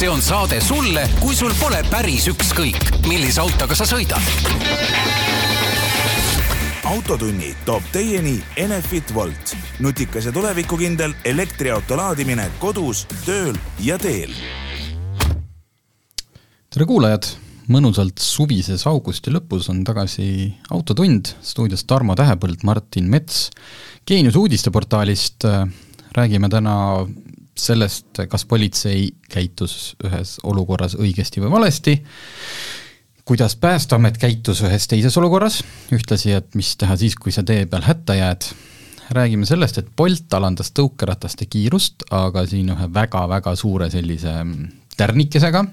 see on saade sulle, kui sul pole päris ükskõik, millise autoga sa sõidad. autotunni toob teieni Enefit Volt, nutikas ja tulevikukindel elektriauto laadimine kodus, tööl ja teel. tere kuulajad, mõnusalt suvises augusti lõpus on tagasi Autotund, stuudios Tarmo Tähepõld, Martin Mets, Geenius uudisteportaalist räägime täna sellest, kas politsei käitus ühes olukorras õigesti või valesti, kuidas Päästeamet käitus ühes teises olukorras, ühtlasi, et mis teha siis, kui sa tee peal hätta jääd, räägime sellest, et Bolt alandas tõukerataste kiirust, aga siin ühe väga-väga suure sellise tärnikesega,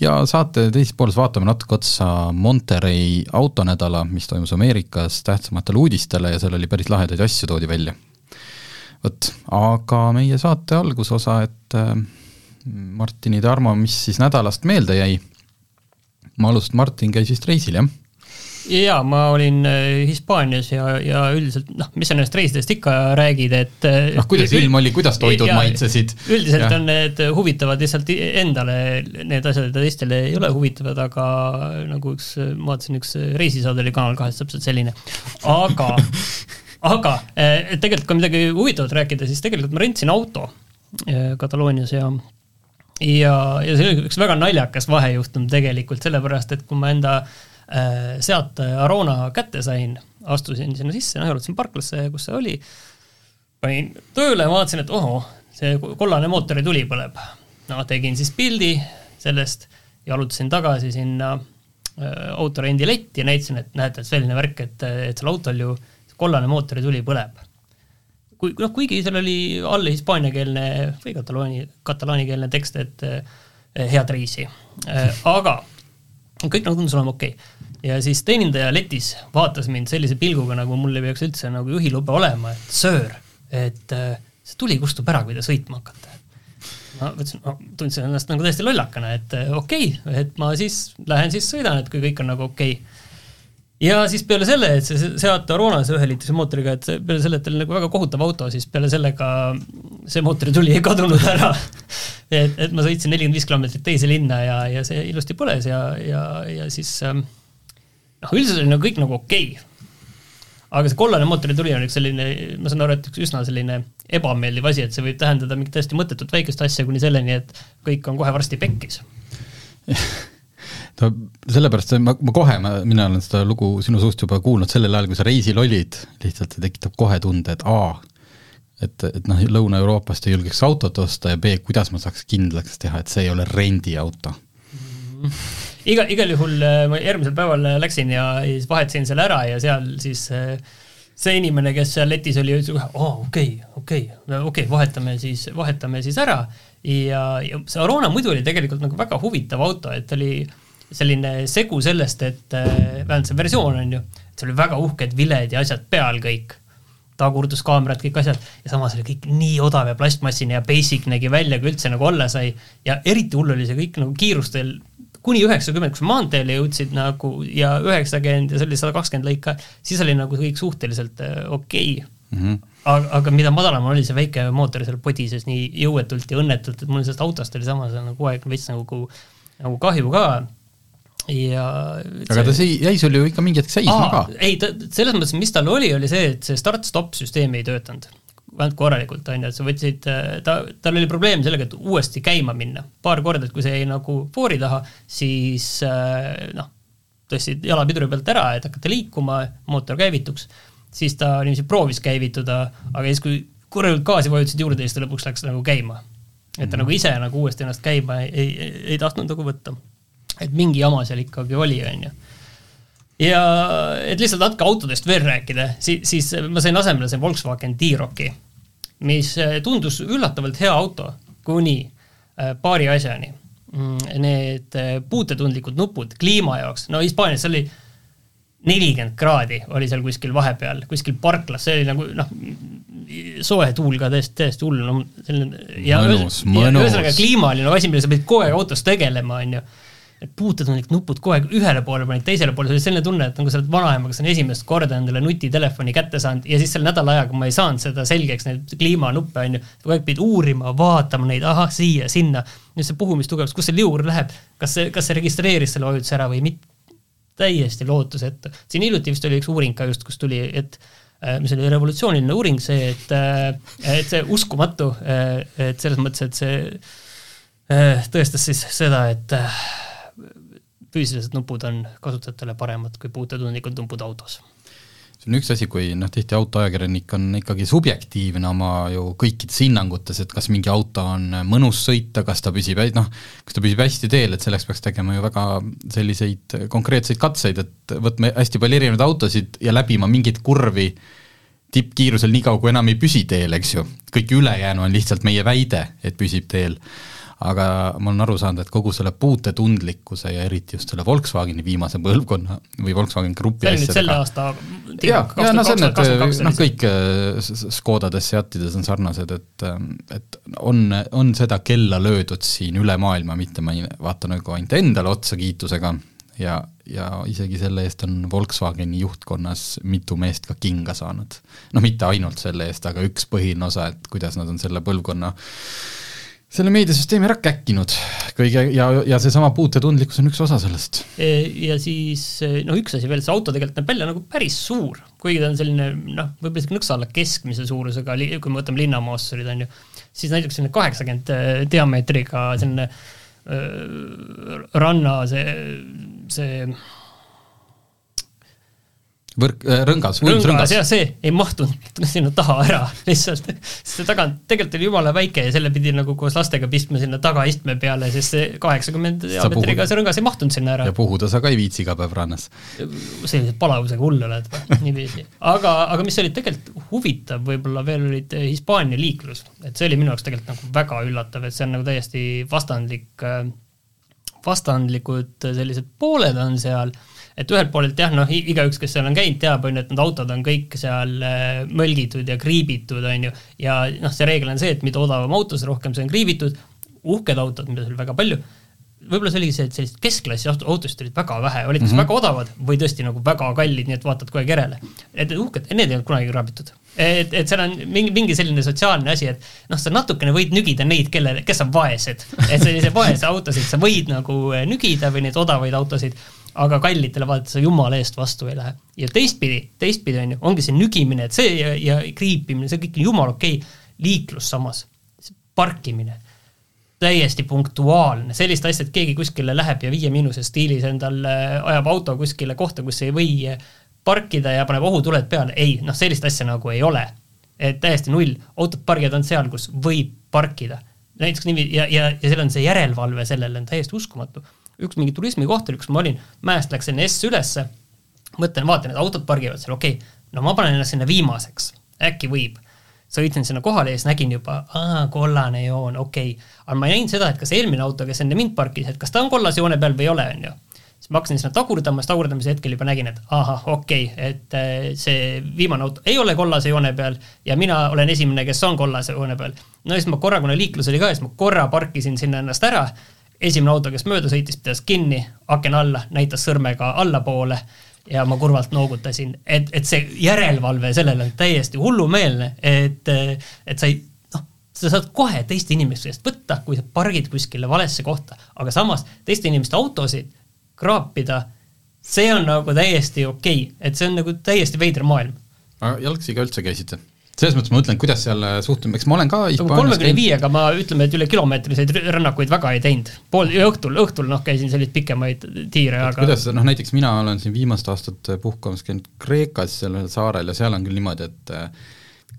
ja saate teises pooles vaatame natuke otsa Monterey autonädala, mis toimus Ameerikas, tähtsamatele uudistele ja seal oli päris lahedaid asju toodi välja vot, aga meie saate algusosa, et äh, Martini Tarmo, mis siis nädalast meelde jäi? ma alustan, Martin käis vist reisil, jah? jaa, ma olin äh, Hispaanias ja, ja üldiselt noh, mis sa nendest reisidest ikka räägid, et äh, noh, kuidas ilm oli, kuidas toidud ja, maitsesid? üldiselt ja. on need huvitavad lihtsalt endale, need asjad, teistele ei ole huvitavad, aga nagu üks, ma vaatasin, üks reisisaade oli Kanal kahes täpselt selline, aga aga eh, tegelikult kui midagi huvitavat rääkida, siis tegelikult ma rentsin auto eh, Kataloonias ja ja, ja see oli üks väga naljakas vahejuhtum tegelikult, sellepärast et kui ma enda äh, sealt Arona kätte sain, astusin sinna sisse, noh, jalutasin parklasse, kus see oli, panin tööle vaatasin, et ohoh, see kollane mootorituli põleb. no tegin siis pildi sellest, jalutasin tagasi sinna äh, autorendiletti ja näitasin, et näete, et selline värk, et, et seal autol ju kollane mootorituli põleb. kui, noh, kuigi seal oli all hispaaniakeelne või katalooni, katalaanikeelne tekst, et eh, head reisi eh,, aga kõik nagu tundus olema okei okay. ja siis teenindaja letis vaatas mind sellise pilguga, nagu mul ei peaks üldse nagu juhilube olema, et söör, et eh, see tuli kustub ära, kui te sõitma hakkate ma mõtlesin, ma tundsin ennast nagu täiesti lollakana, et okei okay,, et ma siis lähen siis sõidan, et kui kõik on nagu okei okay ja siis peale selle, et see Seat Arona, see üheliitrise mootoriga, et peale selle, et tal nagu väga kohutav auto, siis peale sellega see mootorituli ei kadunud ära et, et ma sõitsin nelikümmend viis kilomeetrit teise linna ja, ja see ilusti põles ja, ja, ja siis ähm, noh, üldiselt oli nagu kõik nagu okei okay. aga see kollane mootorituli on üks selline, ma saan aru, et üks üsna selline ebameeldiv asi, et see võib tähendada mingit täiesti mõttetut väikest asja kuni selleni, et kõik on kohe varsti pekkis no sellepärast ma, ma kohe, ma, mina olen seda lugu sinu suust juba kuulnud sellel ajal, kui sa reisil olid, lihtsalt see tekitab kohe tunde, et A, et, et noh, Lõuna-Euroopast ei julgeks autot osta ja B, kuidas ma saaks kindlaks teha, et see ei ole rendiauto. Mm. iga, igal juhul äh, ma järgmisel päeval läksin ja siis vahetasin selle ära ja seal siis äh, see inimene, kes seal letis oli, ütles kohe, aa, okei, okei, okei, vahetame siis, vahetame siis ära. Ja, ja see Arona muidu oli tegelikult nagu väga huvitav auto, et oli äh, selline segu sellest, et äh, vähemalt see versioon on ju, et seal oli väga uhked viled ja asjad peal kõik, tagurduskaamerad, kõik asjad, ja samas oli kõik nii odav ja plastmassine ja basic nägi välja, kui üldse nagu olla sai, ja eriti hull oli see kõik nagu kiirustel kuni üheksakümmend, kui sa maanteele jõudsid nagu ja üheksakümmend ja see oli sada kakskümmend lõika, siis oli nagu kõik suhteliselt äh, okei okay. mm. -hmm. aga, aga mida madalam oli see väike mootor seal podises nii jõuetult ja õnnetult, et mul sellest autost oli samas nagu kogu aeg veits nagu, nagu kahju ka ja aga ta see jäi sul ju ikka mingi hetk seisma ka. ei, ta, selles mõttes, mis tal oli, oli see, et see start-stop süsteem ei töötanud vähemalt korralikult, on ju, et sa võtsid, ta, tal oli probleem sellega, et uuesti käima minna. paar korda, et kui see jäi nagu foori taha, siis äh, noh, tõstsid jala piduri pealt ära, et hakata liikuma, mootor käivituks, siis ta niiviisi proovis käivituda, aga siis, kui korralikult gaasi vajutasid juurde, siis ta lõpuks läks nagu käima. et ta mm nagu ise nagu uuesti ennast käima ei, ei, ei, ei tahtnud nagu võtta et mingi jama seal ikkagi oli, on ju. ja et lihtsalt natuke autodest veel rääkida, siis, siis ma sain asemele see Volkswagen T-Rocki, mis äh, tundus üllatavalt hea auto, kuni äh, paari asjani. Mm, need äh, puutetundlikud nupud kliima jaoks, no Hispaanias oli nelikümmend kraadi oli seal kuskil vahepeal, kuskil parklas, see oli nagu noh, soe tuul ka täiesti, täiesti hull, no selline ja, mõnus, mõnus. ühesõnaga kliima oli nagu asi, millega sa pidid kogu aeg autos tegelema, on ju need puutetundlikud nupud kogu aeg ühele poole panid, teisele poole, see oli selline tunne, et nagu sa oled vanaema, kes on esimest korda endale nutitelefoni kätte saanud ja siis selle nädala ajaga ma ei saanud seda selgeks, neid kliimanuppe on ju, kogu aeg pidid uurima, vaatama neid, ahah, siia, sinna, nüüd see puhumistugevus, kus see liur läheb, kas see, kas see registreeris selle vajutuse ära või mitte, täiesti lootusetu. siin hiljuti vist oli üks uuring ka just, kus tuli, et äh, mis oli revolutsiooniline uuring, see, et, äh, et see uskumatu, äh, et selles mõttes, et see tõestas siis seda, et füüsilised nupud on kasutajatele paremad kui puutetundlikud nupud autos see on üks asi, kui noh, tihti autoajakirjanik on ikkagi subjektiivne oma ju kõikides hinnangutes, et kas mingi auto on mõnus sõita, kas ta püsib, noh, kas ta püsib hästi teel, et selleks peaks tegema ju väga selliseid konkreetseid katseid, et võtma hästi palju erinevaid autosid ja läbima mingeid kurvi tippkiirusel nii kaua, kui enam ei püsi teel, eks ju. kõik ülejäänu on lihtsalt meie väide, et püsib teel aga ma olen aru saanud, et kogu selle puutetundlikkuse ja eriti just selle Volkswageni viimase põlvkonna või Volkswagen Grupi see on nüüd selle aasta ja, ja noh, see on need, noh kõik äh, Škodades, Seatides on sarnased, et ähm, et on, on seda kella löödud siin üle maailma, mitte ma ei vaata nagu ainult endale otsa kiitusega, ja, ja isegi selle eest on Volkswageni juhtkonnas mitu meest ka kinga saanud. noh, mitte ainult selle eest, aga üks põhiline osa, et kuidas nad on selle põlvkonna selle meediasüsteemi ära käkkinud kõige ja, ja seesama puutetundlikkus on üks osa sellest. E, ja siis noh, üks asi veel, see auto tegelikult näeb välja nagu päris suur, kuigi ta on selline noh, võib-olla isegi nõks alla keskmise suurusega, kui me võtame linnamoostorid, on ju, siis näiteks selline kaheksakümmend e, diameetriga selline äh, ranna see, see võrk äh,, rõngas, rõngas. jah, see ei mahtunud sinna taha ära lihtsalt, see tagant tegelikult oli jumala väike ja selle pidi nagu koos lastega pistma sinna tagaistme peale, sest see kaheksakümmend diameetriga see rõngas ei mahtunud sinna ära. ja puhuda sa ka ei viitsi iga päev rannas. sellise palavusega hull oled niiviisi. aga, aga mis oli tegelikult huvitav võib-olla veel, olid Hispaania liiklus, et see oli minu jaoks tegelikult nagu väga üllatav, et see on nagu täiesti vastandlik, äh, vastandlikud sellised pooled on seal et ühelt poolelt jah, noh, igaüks, kes seal on käinud, teab, on ju, et need autod on kõik seal äh, mölgitud ja kriibitud, on ju, ja noh, see reegel on see, et mida odavam auto, seda rohkem see on kriibitud, uhked autod, mida seal väga palju, võib-olla see oligi see, et sellist keskklassi autosid olid väga vähe, olid kas mm -hmm. väga odavad või tõesti nagu väga kallid, nii et vaatad kogu aeg järele. et uhked, need ei olnud kunagi kraabitud. et, et seal on mingi, mingi selline sotsiaalne asi, et noh, sa natukene võid nügida neid, kellele, kes on vaesed. et sellise vaese autosid sa võid nagu nügida või neid odavaid autosid aga kallitele vaadates sa jumala eest vastu ei lähe. ja teistpidi, teistpidi on ju, ongi see nügimine, et see ja, ja kriipimine, see kõik on jumala okei okay., liiklus samas, parkimine, täiesti punktuaalne, sellist asja, et keegi kuskile läheb ja Viie Miinuse stiilis endale ajab auto kuskile kohta, kus ei või parkida ja paneb ohutuled peale, ei, noh, sellist asja nagu ei ole. et täiesti null, autod pargivad ainult seal, kus võib parkida. näiteks niiviisi ja, ja, ja seal on see järelevalve sellele on täiesti uskumatu üks mingi turismikoht oli, kus ma olin, mäest läks enne S ülesse, mõtlen, vaatan, et autod pargivad seal, okei okay., no ma panen ennast sinna viimaseks, äkki võib. sõitsin sinna kohale ja siis nägin juba, aa, kollane joon, okei okay.. aga ma ei näinud seda, et kas eelmine auto, kes enne mind parkis, et kas ta on kollase joone peal või ei ole, on ju siis ma hakkasin sinna tagurdama, siis tagurdamise hetkel juba nägin, et ahah, okei okay,, et äh, see viimane auto ei ole kollase joone peal ja mina olen esimene, kes on kollase joone peal. no siis ma korra, kuna liiklus oli ka, siis ma korra parkisin sinna ennast ära esimene auto, kes mööda sõitis, pidas kinni, aken alla, näitas sõrmega allapoole ja ma kurvalt noogutasin, et, et see järelevalve sellele on täiesti hullumeelne, et, et sa ei, noh, sa saad kohe teiste inimeste eest võtta, kui sa pargid kuskile valesse kohta, aga samas teiste inimeste autosid kraapida, see on nagu täiesti okei okay., et see on nagu täiesti veider maailm. jalgsi ka üldse käisite? Selles mõttes ma mõtlen, kuidas seal äh, suhtume, eks ma olen ka nagu kolmekümne viiega ma ütleme, et üle kilomeetriseid rännakuid väga ei teinud. pool, õhtul, õhtul noh, käisin selliseid pikemaid tiire, aga kuidas, noh näiteks mina olen siin viimast aastat puhkamas käinud Kreekas, sellel saarel ja seal on küll niimoodi, et äh,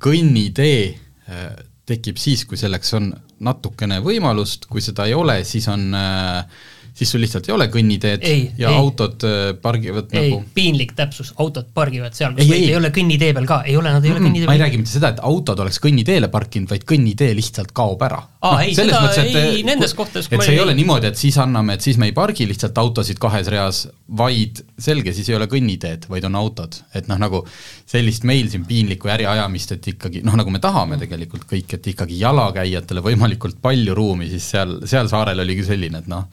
kõnnitee äh, tekib siis, kui selleks on natukene võimalust, kui seda ei ole, siis on äh, siis sul lihtsalt ei ole kõnniteed ei, ja ei. autod äh, pargivad ei, nagu piinlik täpsus, autod pargivad seal, kus ei, ei. ei ole kõnnitee peal ka, ei ole, nad ei mm, ole kõnnitee peal. ma ei räägi mitte seda, et autod oleks kõnniteele parkinud, vaid kõnnitee lihtsalt kaob ära. aa no, ei, seda mõttes, et, ei, nendes kohtades et see ei ole niimoodi, et siis anname, et siis me ei pargi lihtsalt autosid kahes reas, vaid selge, siis ei ole kõnniteed, vaid on autod. et noh, nagu sellist meil siin piinlikku äriajamist, et ikkagi noh, nagu me tahame tegelikult kõik, et ikkagi jalakäijatele võimalikult palju ruumi, siis seal, seal saarel oli küll selline, et noh,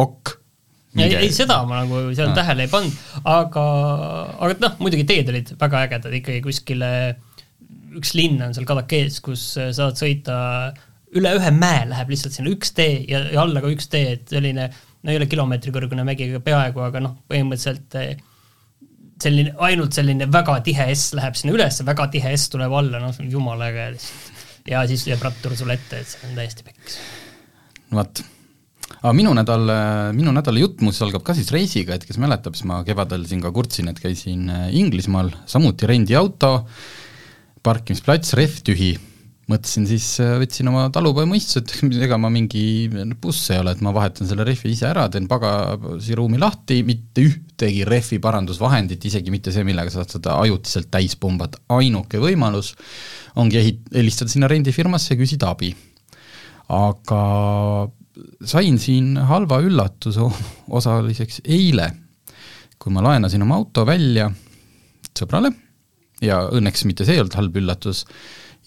ok, ei, ei seda ma nagu seal ah. tähele ei pannud, aga, aga noh, muidugi teed olid väga ägedad ikkagi kuskile, üks linn on seal Kadakees, kus saad sõita üle ühe mäe läheb lihtsalt sinna üks tee ja, ja alla ka üks tee, et selline no ei ole kilomeetri kõrgune mägi, aga peaaegu, aga noh, põhimõtteliselt eh, selline, ainult selline väga tihe S läheb sinna üles, väga tihe S tuleb alla, noh, jumala äge lihtsalt. ja siis jääb rattur sulle ette, et see on täiesti peks. vot aga minu nädal, minu nädala jutt muuseas algab ka siis reisiga, et kes mäletab, siis ma kevadel siin ka kurtsin, et käisin eh, Inglismaal, samuti rendiauto, parkimisplats rehv tühi mõtlesin siis, äh, võtsin oma talupojamõistused, ega ma mingi buss ei ole, et ma vahetan selle rehvi ise ära, teen pagasiruumi lahti, mitte ühtegi rehvi parandusvahendit, isegi mitte see, millega saad seda ajutiselt täis pumbata, ainuke võimalus ongi ehit-, helistada sinna rendifirmasse ja küsida abi. aga sain siin halva üllatuse osaliseks eile, kui ma laenasin oma auto välja sõbrale ja õnneks mitte see ei olnud halb üllatus,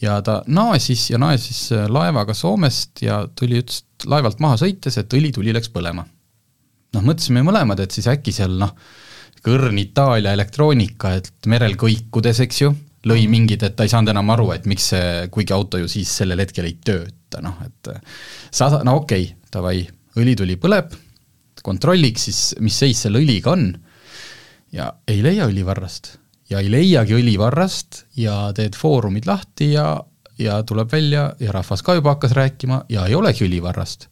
ja ta naasis ja naasis laevaga Soomest ja tuli, ütles laevalt maha sõites, et õlituli läks põlema. noh, mõtlesime mõlemad, et siis äkki seal noh, kõrn Itaalia elektroonika, et merel kõikudes, eks ju, lõi mhm. mingid, et ta ei saanud enam aru, et miks see, kuigi auto ju siis sellel hetkel ei tööta, noh et äh, sa, no okei okay,, davai, õlituli põleb, kontrolliks siis, mis seis selle õliga on. Ja ei leia õlivarrast ja ei leiagi õlivarrast ja teed foorumid lahti ja, ja tuleb välja ja rahvas ka juba hakkas rääkima ja ei olegi õlivarrast.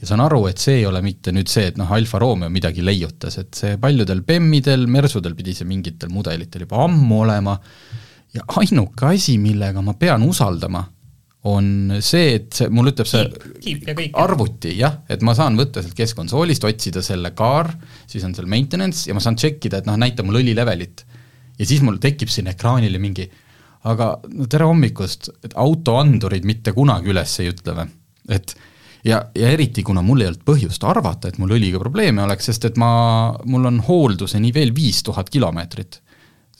ja saan aru, et see ei ole mitte nüüd see, et noh, Alfa Romeo midagi leiutas, et see paljudel BEM-idel, Mersudel pidi see mingitel mudelitel juba ammu olema. Ja ainuke asi, millega ma pean usaldama, on see, et see, mul ütleb see Keep, keep arvuti, jah, et ma saan võtta sealt keskkonsoolist, otsida selle car, siis on seal maintenance ja ma saan tšekkida, et noh, näita mulle õlilevelit ja siis mul tekib siin ekraanile mingi aga no tere hommikust, et autoandurid mitte kunagi üles ei ütle või? et ja, ja eriti, kuna mul ei olnud põhjust arvata, et mul õliga probleeme oleks, sest et ma, mul on hoolduseni veel viis tuhat kilomeetrit.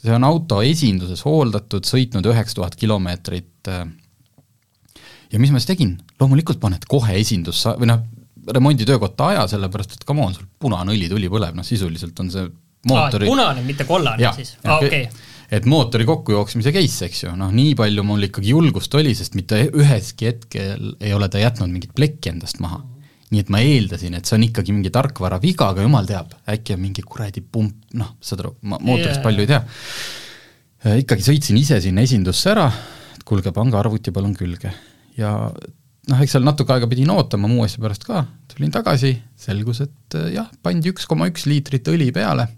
see on auto esinduses hooldatud, sõitnud üheksa tuhat kilomeetrit äh, ja mis ma siis tegin, loomulikult paned kohe esindusse või noh, remonditöökotta aja, sellepärast et come on, sul punane õlituli põleb, noh sisuliselt on see mootori ah, punane, mitte kollane ja, siis, aa okei okay. et mootori kokkujooksmise case, eks ju, noh nii palju mul ikkagi julgust oli, sest mitte üheski hetkel ei ole ta jätnud mingit plekki endast maha. nii et ma eeldasin, et see on ikkagi mingi tarkvara viga, aga jumal teab, äkki on mingi kuradi pump, noh, saad aru, ma mootorist yeah. palju ei tea. Äh, ikkagi sõitsin ise sinna esindusse ära, et kuulge, pange arvuti palun külge ja noh, eks seal natuke aega pidin ootama muu asja pärast ka, tulin tagasi, selgus, et äh, jah, pandi üks koma üks liitrit õli peale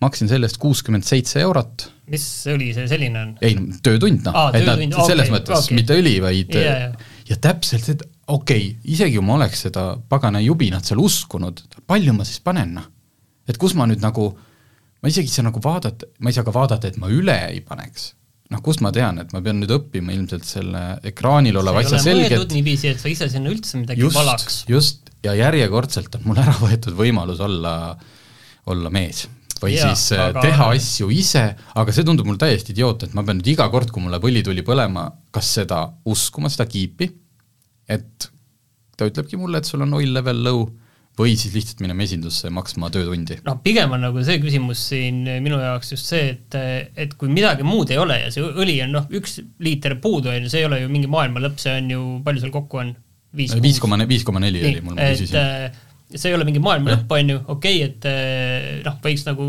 maksin selle eest kuuskümmend seitse eurot. mis õli see selline on? ei, töötund noh, et nad okay, selles mõttes okay. mitte õli, vaid yeah, yeah. ja täpselt et okei okay,, isegi kui ma oleks seda pagana jubinat seal uskunud, palju ma siis panen noh? et kus ma nüüd nagu, ma isegi ei saa nagu vaadata, ma ei saa ka vaadata, et ma üle ei paneks. Noh, kust ma tean, et ma pean nüüd õppima ilmselt selle ekraanil oleva asja selgelt? niiviisi, et sa ise sinna üldse midagi just, valaks. just, ja järjekordselt on mul ära võetud võimalus olla, olla mees. Või ja, siis äh, aga... teha asju ise, aga see tundub mulle täiesti idiootne, et ma pean nüüd iga kord, kui mulle põli tuli põlema, kas seda uskuma, seda kiipi, et ta ütlebki mulle, et sul on oil level low, või siis lihtsalt minema esindusse maksma töötundi? noh, pigem on nagu see küsimus siin minu jaoks just see, et, et kui midagi muud ei ole ja see õli on noh, üks liiter puudu, on ju, see ei ole ju mingi maailma lõpp, see on ju, palju seal kokku on? viis koma, viis koma neli oli mul, ma küsisin. äh, see ei ole mingi maailma lõpp, on ju, okei okay,, et eh, noh, võiks nagu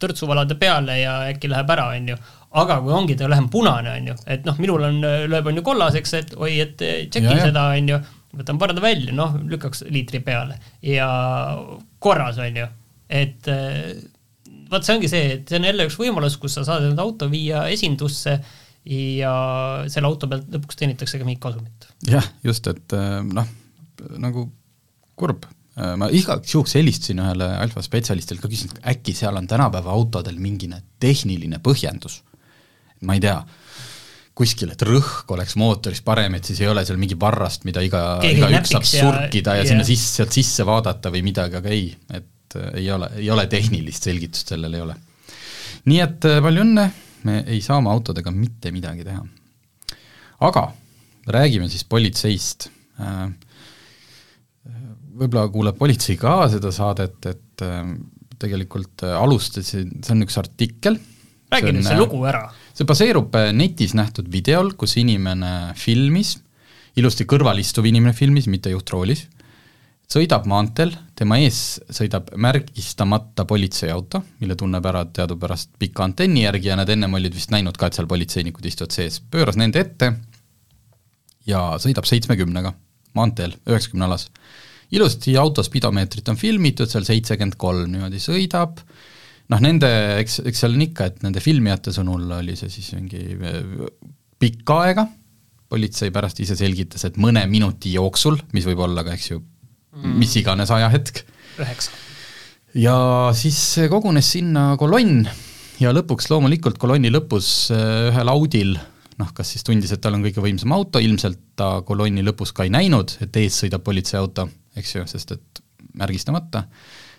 törtsu valada peale ja äkki läheb ära, on ju, aga kui ongi, ta läheb punane, on ju, et noh, minul on, lööb on ju kollaseks, et oi, et eh, tšekin seda, on ju, võtan parda välja, noh, lükkaks liitri peale ja korras, on ju, et eh, vaat see ongi see, et see on jälle üks võimalus, kus sa saad enda auto viia esindusse ja selle auto pealt lõpuks teenitakse ka mingit kasumit. jah, just, et noh, nagu kurb Äh, ma igaks juhuks helistasin ühele alfa spetsialistile ka, küsisin, äkki seal on tänapäeva autodel mingine tehniline põhjendus. ma ei tea, kuskil, et rõhk oleks mootoris parem, et siis ei ole seal mingi varrast, mida iga, igaüks saab ja, surkida ja, ja sinna sisse, sealt sisse vaadata või midagi, aga ei, et äh, ei ole, ei ole tehnilist selgitust sellel ei ole. nii et äh, palju õnne, me ei saa oma autodega mitte midagi teha. aga räägime siis politseist äh, võib-olla kuuleb politsei ka seda saadet, et tegelikult alustasin, see on üks artikkel. räägi nüüd see lugu ära. See baseerub netis nähtud videol, kus inimene filmis, ilusti kõrval istuv inimene filmis, mitte juhtroolis, sõidab maanteel, tema ees sõidab märgistamata politseiauto, mille tunneb ära teadupärast pika antenni järgi ja nad ennem olid vist näinud ka, et seal politseinikud istuvad sees, pööras nende ette ja sõidab seitsmekümnega maanteel, üheksakümne alas. Ilusti auto spidomeetrit on filmitud, seal seitsekümmend kolm niimoodi sõidab, noh nende, eks, eks seal on ikka, et nende filmijate sõnul oli see siis mingi äh, pikka aega, politsei pärast ise selgitas, et mõne minuti jooksul, mis võib olla ka, eks ju mm., mis iganes ajahetk. üheksa. ja siis kogunes sinna kolonn ja lõpuks loomulikult kolonni lõpus äh, ühel Audil noh, kas siis tundis, et tal on kõige võimsam auto, ilmselt ta kolonni lõpus ka ei näinud, et ees sõidab politseiauto eks ju, sest et märgistamata,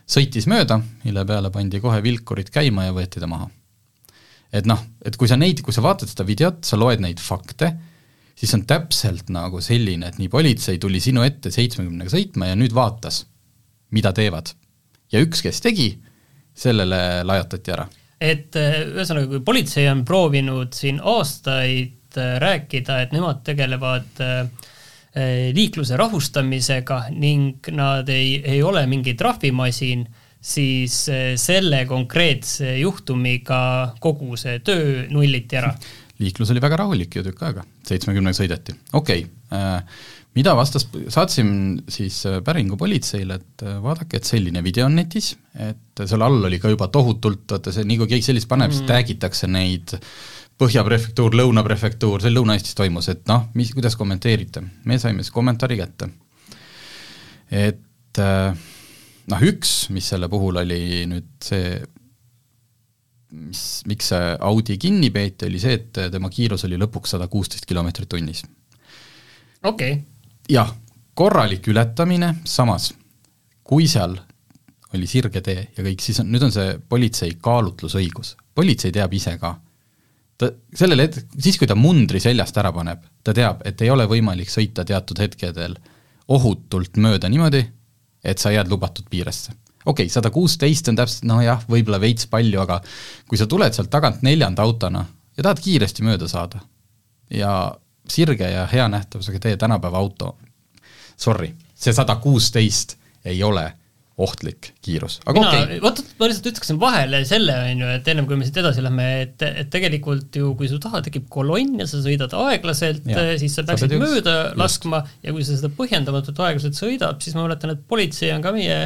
sõitis mööda, mille peale pandi kohe vilkurid käima ja võeti ta maha. et noh, et kui sa neid, kui sa vaatad seda videot, sa loed neid fakte, siis on täpselt nagu selline, et nii politsei tuli sinu ette seitsmekümnega sõitma ja nüüd vaatas, mida teevad. ja üks, kes tegi, sellele lajatati ära. et eh, ühesõnaga, kui politsei on proovinud siin aastaid eh, rääkida, et nemad tegelevad äh, liikluse rahustamisega ning nad ei, ei ole mingi trahvimasin, siis eh, selle konkreetse juhtumiga kogu see töö nulliti ära. liiklus oli väga rahulik ju tükk aega, seitsmekümnega sõideti, okei okay. äh,, mida vastas, saatsin siis päringu politseile, et vaadake, et selline video on netis, et seal all oli ka juba tohutult, vaata see, nii kui keegi sellist paneb mm., siis tag'itakse neid äh, Põhjaprefektuur, Lõunaprefektuur, see Lõuna-Eestis toimus, et noh, mis, kuidas kommenteerite? me saime siis kommentaari kätte. et äh, noh, üks, mis selle puhul oli nüüd see, mis, miks see Audi kinni peeti, oli see, et tema kiirus oli lõpuks sada kuusteist kilomeetrit tunnis. okei okay.. jah, korralik ületamine, samas kui seal oli sirge tee ja kõik, siis on, nüüd on see politsei kaalutlusõigus, politsei teab ise ka ta sellel hetkel, siis kui ta mundri seljast ära paneb, ta teab, et ei ole võimalik sõita teatud hetkedel ohutult mööda niimoodi, et sa jääd lubatud piiresse. okei okay,, sada kuusteist on täpselt nojah, võib-olla veits palju, aga kui sa tuled sealt tagant neljanda autona ja tahad kiiresti mööda saada ja sirge ja hea nähtavusega tee tänapäeva auto, sorry, see sada kuusteist ei ole ohtlik kiirus, aga okei okay.. vot, ma lihtsalt ütleksin vahele selle, on ju, et ennem kui me siit edasi lähme, et, et tegelikult ju kui su taha tekib kolonn ja sa sõidad aeglaselt, siis sa peaksid sa mööda just. laskma ja kui sa seda põhjendamatult aeglaselt sõidad, siis ma mäletan, et politsei on ka meie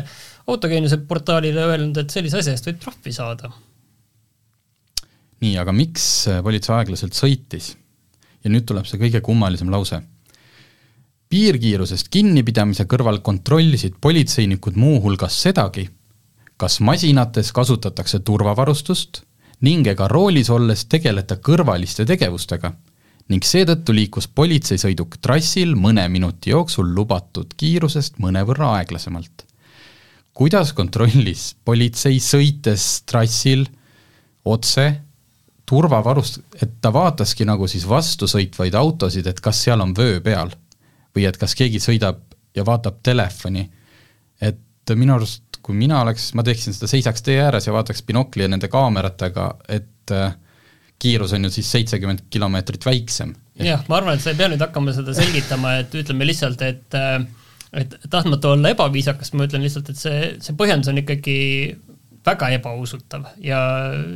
autogeeniuse portaalile öelnud, et sellise asja eest võib trahvi saada. nii, aga miks politsei aeglaselt sõitis? ja nüüd tuleb see kõige kummalisem lause piirkiirusest kinnipidamise kõrval kontrollisid politseinikud muuhulgas sedagi, kas masinates kasutatakse turvavarustust ning ega roolis olles tegeleta kõrvaliste tegevustega ning seetõttu liikus politseisõiduk trassil mõne minuti jooksul lubatud kiirusest mõnevõrra aeglasemalt. kuidas kontrollis politsei sõites trassil otse turvavarust, et ta vaataski nagu siis vastusõitvaid autosid, et kas seal on vöö peal või et kas keegi sõidab ja vaatab telefoni, et minu arust kui mina oleks, ma teeksin seda, seisaks tee ääres ja vaataks binokli ja nende kaameratega, et äh, kiirus on ju siis seitsekümmend kilomeetrit väiksem. jah, ma arvan, et sa ei pea nüüd hakkama seda selgitama, et ütleme lihtsalt, et äh, et tahtmata olla ebaviisakas, ma ütlen lihtsalt, et see, see põhjendus on ikkagi väga ebausutav ja,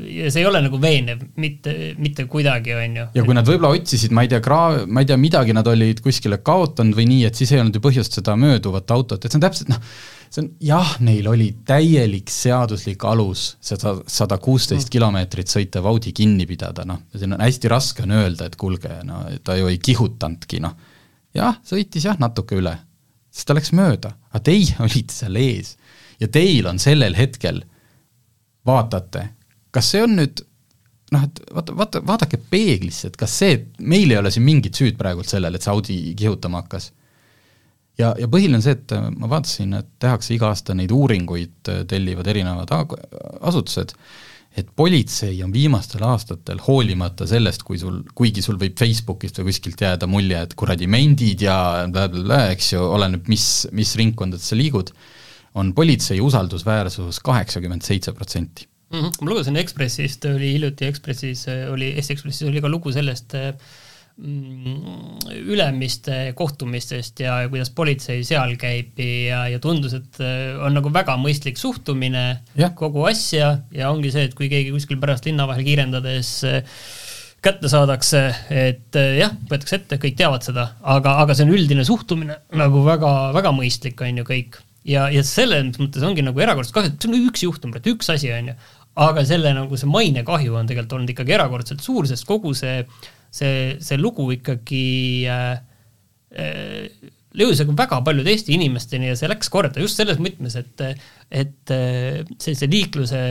ja see ei ole nagu veenev mitte, mitte kuidagi, on ju. ja kui nad võib-olla otsisid, ma ei tea, kraa-, ma ei tea, midagi nad olid kuskile kaotanud või nii, et siis ei olnud ju põhjust seda mööduvat autot, et see on täpselt noh, see on jah, neil oli täielik seaduslik alus seda sada kuusteist kilomeetrit sõitev Audi kinni pidada, noh, siin on hästi raske on öelda, et kuulge, no ta ju ei kihutanudki, noh. jah, sõitis jah, natuke üle, sest ta läks mööda, aga teie olite seal ees ja teil on sellel hetkel vaatate, kas see on nüüd noh, et vaata, vaata, vaadake peeglisse, et kas see, meil ei ole siin mingit süüd praegult sellel, et see Audi kihutama hakkas. ja, ja põhiline on see, et ma vaatasin, et tehakse iga aasta neid uuringuid, tellivad erinevad asutused, et politsei on viimastel aastatel hoolimata sellest, kui sul, kuigi sul võib Facebookist või kuskilt jääda mulje, et kuradi mendid ja blablabla, eks ju, oleneb, mis, mis ringkondades sa liigud, on politsei usaldusväärsus kaheksakümmend seitse protsenti. Mhm. ma lugesin Ekspressist, oli hiljuti Ekspressis, oli, Eesti Ekspressis oli ka lugu sellest äh, Mm, ülemiste kohtumistest ja kuidas politsei seal käib ja, ja tundus, et äh, on nagu väga mõistlik suhtumine ja. kogu asja ja ongi see, et kui keegi kuskil pärast linna vahel kiirendades äh, kätte saadakse, et jah, võetakse ette, kõik teavad seda, aga, aga see on üldine suhtumine nagu väga, väga mõistlik, on ju kõik. Ja, ja selles mõttes ongi nagu erakordselt kahju, see on üks juhtum, et üks asi, on ju, aga selle nagu see mainekahju on tegelikult olnud ikkagi erakordselt suur, sest kogu see see, see lugu ikkagi äh, äh, jõudis nagu väga paljude Eesti inimesteni ja see läks korda just selles mõtmes, et, et äh, sellise liikluse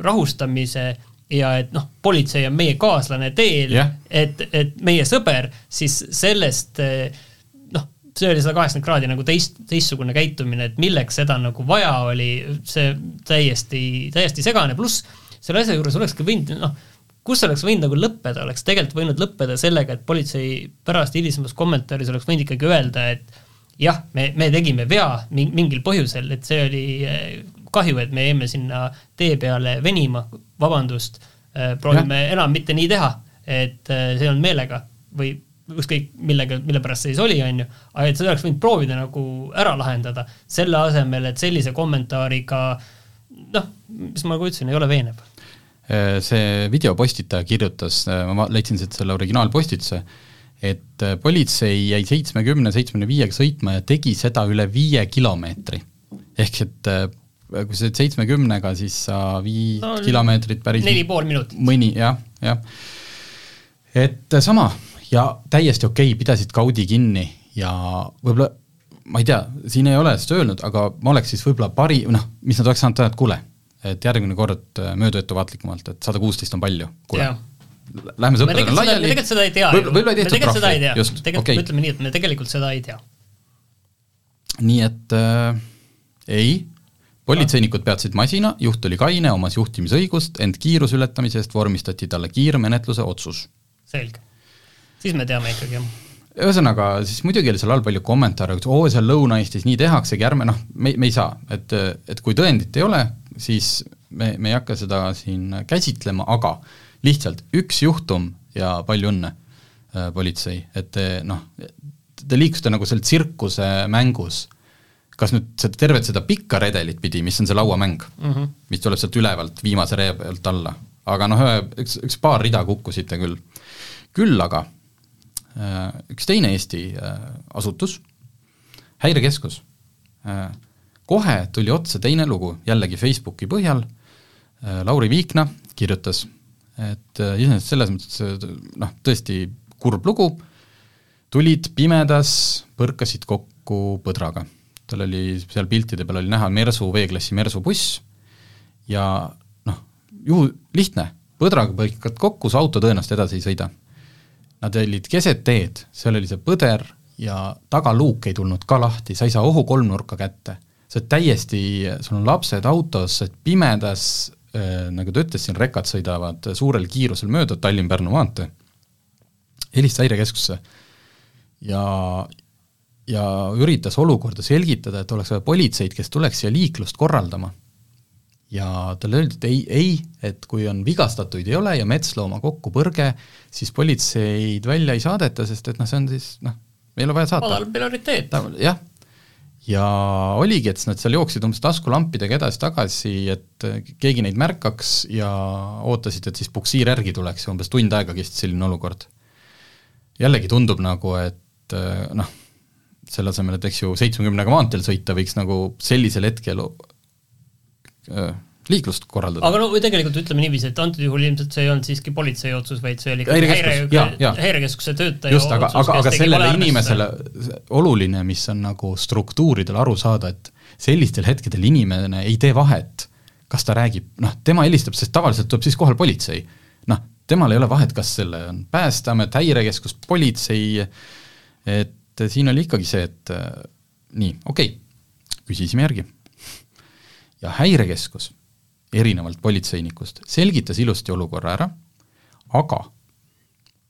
rahustamise ja et noh, politsei on meie kaaslane teel yeah., et, et meie sõber, siis sellest äh, see oli sada kaheksakümmend kraadi nagu teist, teistsugune käitumine, et milleks seda nagu vaja oli, see täiesti, täiesti segane, pluss selle asja juures olekski võinud noh, kus oleks võinud nagu lõppeda, oleks tegelikult võinud lõppeda sellega, et politsei pärast hilisemas kommentaaris oleks võinud ikkagi öelda, et jah, me, me tegime vea mingil põhjusel, et see oli eh, kahju, et me jäime sinna tee peale venima, vabandust, eh, proovime ja. enam mitte nii teha, et eh, see on meelega või ükskõik millega, mille pärast see siis oli, on ju, aga et seda oleks võinud proovida nagu ära lahendada, selle asemel, et sellise kommentaariga noh, mis ma nagu ütlesin, ei ole veenev Äh, see videopostitaja kirjutas, äh, ma leidsin siit selle originaalpostituse, et äh, politsei jäi seitsmekümne, seitsmekümne viiega sõitma ja tegi seda üle viie kilomeetri. ehk et kui sa oled seitsmekümnega, siis sa viis no, kilomeetrit päris neli pool minutit. mõni, jah, jah. et sama ja täiesti okei okay,, pidasid kaudi kinni ja võib-olla ma ei tea, siin ei ole seda öelnud, aga ma oleks siis võib-olla pari, noh, mis nad oleks saanud teha, et kuule et järgmine kord möödu ettevaatlikumalt, et sada kuusteist on palju, kuule. Lähme sõpradena laiali. me tegelikult seda ei tea võib, võib-olla ei tehtud trahvi, just, tegelikult okay. ütleme nii, et me tegelikult seda ei tea. nii et äh, ei, politseinikud peatasid masina, juht oli kaine, omas juhtimisõigust, ent kiiruse ületamise eest vormistati talle kiirmenetluse otsus. selge. Siis me teame ikkagi, jah. Ühesõnaga, siis muidugi oli seal all palju kommentaare, et oo, seal Lõuna-Eestis nii tehaksegi, ärme noh, me, me ei saa, et, et kui tõendit ei ole, siis me, me ei hakka seda siin käsitlema, aga lihtsalt üks juhtum ja palju õnne äh,, politsei, et noh, te liikusite nagu seal tsirkuse mängus, kas nüüd seda, tervet seda pikka redelit pidi, mis on see lauamäng mm, -hmm. mis tuleb sealt ülevalt viimase ree pealt alla, aga noh, üks, üks paar rida kukkusite küll. küll aga üks teine Eesti äh, asutus, häirekeskus, äh, kohe tuli otsa teine lugu, jällegi Facebooki põhjal, äh, Lauri Viikna kirjutas, et äh, iseenesest selles mõttes noh, tõesti kurb lugu, tulid pimedas, põrkasid kokku põdraga. tal oli seal piltide peal oli näha Mersu, V-klassi Mersu buss. Ja noh, juhu, lihtne, põdraga põikad kokku, su auto tõenäoliselt edasi ei sõida. Nad olid keset teed, seal oli see põder ja tagaluuk ei tulnud ka lahti, sa ei saa ohukolmnurka kätte sa oled täiesti, sul on lapsed autos, sa oled pimedas äh,, nagu ta ütles, siin rekad sõidavad suurel kiirusel mööda Tallinn-Pärnu maantee, helista häirekeskusse ja, ja üritas olukorda selgitada, et oleks vaja politseid, kes tuleks siia liiklust korraldama. Ja talle öeldi, et ei, ei, et kui on vigastatuid ei ole ja metslooma kokkupõrge, siis politseid välja ei saadeta, sest et noh, see on siis noh, ei ole vaja saata. madal prioriteet. jah, ja oligi, et nad seal jooksid umbes taskulampidega edasi-tagasi, et keegi neid märkaks ja ootasid, et siis puksiir järgi tuleks ja umbes tund aega kestis selline olukord. jällegi tundub nagu, et noh, selle asemel, et eks ju seitsmekümnega maanteel sõita, võiks nagu sellisel hetkel liiklust korraldada. aga no tegelikult ütleme niiviisi, et antud juhul ilmselt see ei olnud siiski politsei otsus, vaid see oli häire, häirekeskuse töötaja just, aga, aga, aga sellele inimesele oluline, mis on nagu struktuuridel aru saada, et sellistel hetkedel inimene ei tee vahet, kas ta räägib, noh, tema helistab, sest tavaliselt tuleb siis kohal politsei. noh, temal ei ole vahet, kas selle on Päästeamet, Häirekeskus, politsei, et siin oli ikkagi see, et nii, okei okay., küsisime järgi. Ja Häirekeskus erinevalt politseinikust, selgitas ilusti olukorra ära, aga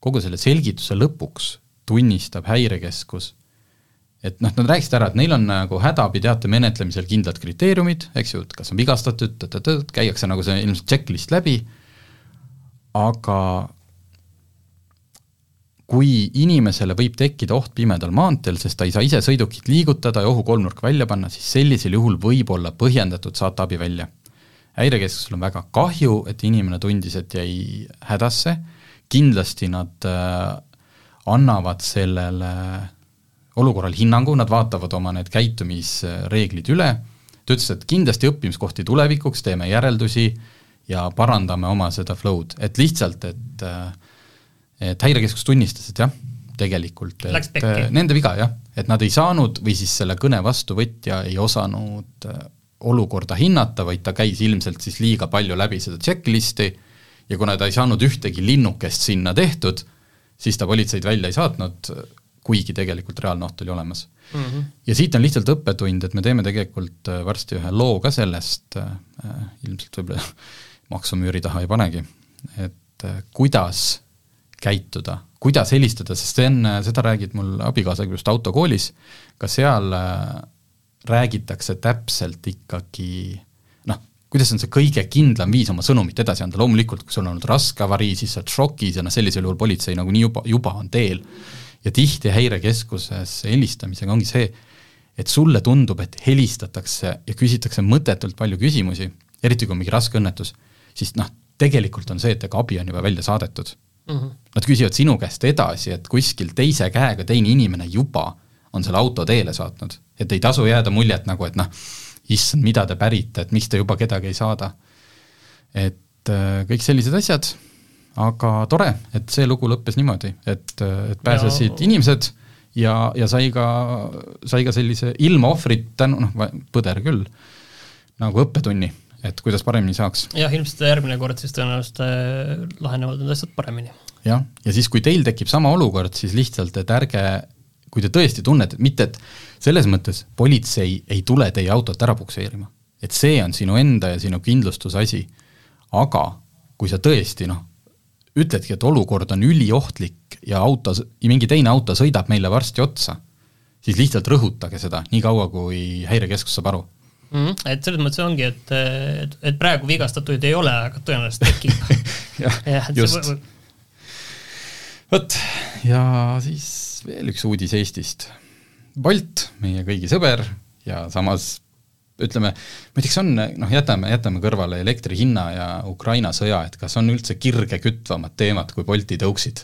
kogu selle selgituse lõpuks tunnistab häirekeskus, et noh, nad rääkisid ära, et neil on nagu hädaabiteate menetlemisel kindlad kriteeriumid, eks ju, et kas on vigastatud, käiakse nagu see ilmselt checklist läbi, aga kui inimesele võib tekkida oht pimedal maanteel, sest ta ei saa ise sõidukit liigutada ja ohukolmnurk välja panna, siis sellisel juhul võib olla põhjendatud saata abi välja. häirekeskusel on väga kahju, et inimene tundis, et jäi hädasse, kindlasti nad äh, annavad sellele olukorral hinnangu, nad vaatavad oma need käitumisreeglid üle, ta ütles, et kindlasti õppimiskohti tulevikuks, teeme järeldusi ja parandame oma seda flow'd, et lihtsalt, et äh, et häirekeskus tunnistas, et jah, tegelikult, et äh, nende viga jah, et nad ei saanud või siis selle kõne vastuvõtja ei osanud äh, olukorda hinnata, vaid ta käis ilmselt siis liiga palju läbi seda checklist'i ja kuna ta ei saanud ühtegi linnukest sinna tehtud, siis ta politseid välja ei saatnud, kuigi tegelikult reaalne oht oli olemas mm. -hmm. ja siit on lihtsalt õppetund, et me teeme tegelikult äh, varsti ühe loo ka sellest ilmselt võib-olla maksumüüri taha ei panegi, et kuidas käituda, kuidas helistada, sest see on, seda räägib mul abikaasaga just autokoolis, ka seal äh, räägitakse täpselt ikkagi noh, kuidas on see kõige kindlam viis oma sõnumit edasi anda, loomulikult kui sul on olnud raske avarii, siis sa oled šokis ja noh, sellisel juhul politsei nagunii juba, juba on teel. ja tihti häirekeskuses helistamisega ongi see, et sulle tundub, et helistatakse ja küsitakse mõttetult palju küsimusi, eriti kui on mingi raske õnnetus, siis noh, tegelikult on see, et ega abi on juba välja saadetud mm. -hmm. Nad küsivad sinu käest edasi, et kuskil teise käega teine inimene juba on selle auto teele saatnud, et ei tasu jääda muljet nagu, et noh, issand, mida te pärite, et miks te juba kedagi ei saada. et äh, kõik sellised asjad, aga tore, et see lugu lõppes niimoodi, et, et pääsesid ja... inimesed ja, ja sai ka, sai ka sellise ilma ohvrit tänu, noh, põder küll, nagu õppetunni et kuidas paremini saaks. jah, ilmselt järgmine kord siis tõenäoliselt äh, lahenevad need asjad paremini. jah, ja siis, kui teil tekib sama olukord, siis lihtsalt, et ärge, kui te tõesti tunnete, mitte et selles mõttes politsei ei tule teie autot ära pukseerima, et see on sinu enda ja sinu kindlustuse asi, aga kui sa tõesti noh, ütledki, et olukord on üliohtlik ja auto, mingi teine auto sõidab meile varsti otsa, siis lihtsalt rõhutage seda, nii kaua, kui häirekeskus saab aru mm. -hmm. et selles mõttes ongi, et, et, et praegu vigastatuid ei ole, aga tõenäoliselt tekib jah ja, just. vot, ja siis veel üks uudis Eestist. Bolt, meie kõigi sõber ja samas ütleme, muideks on, noh, jätame, jätame kõrvale elektri hinna ja Ukraina sõja, et kas on üldse kirge kütvamat teemat kui Bolti tõuksid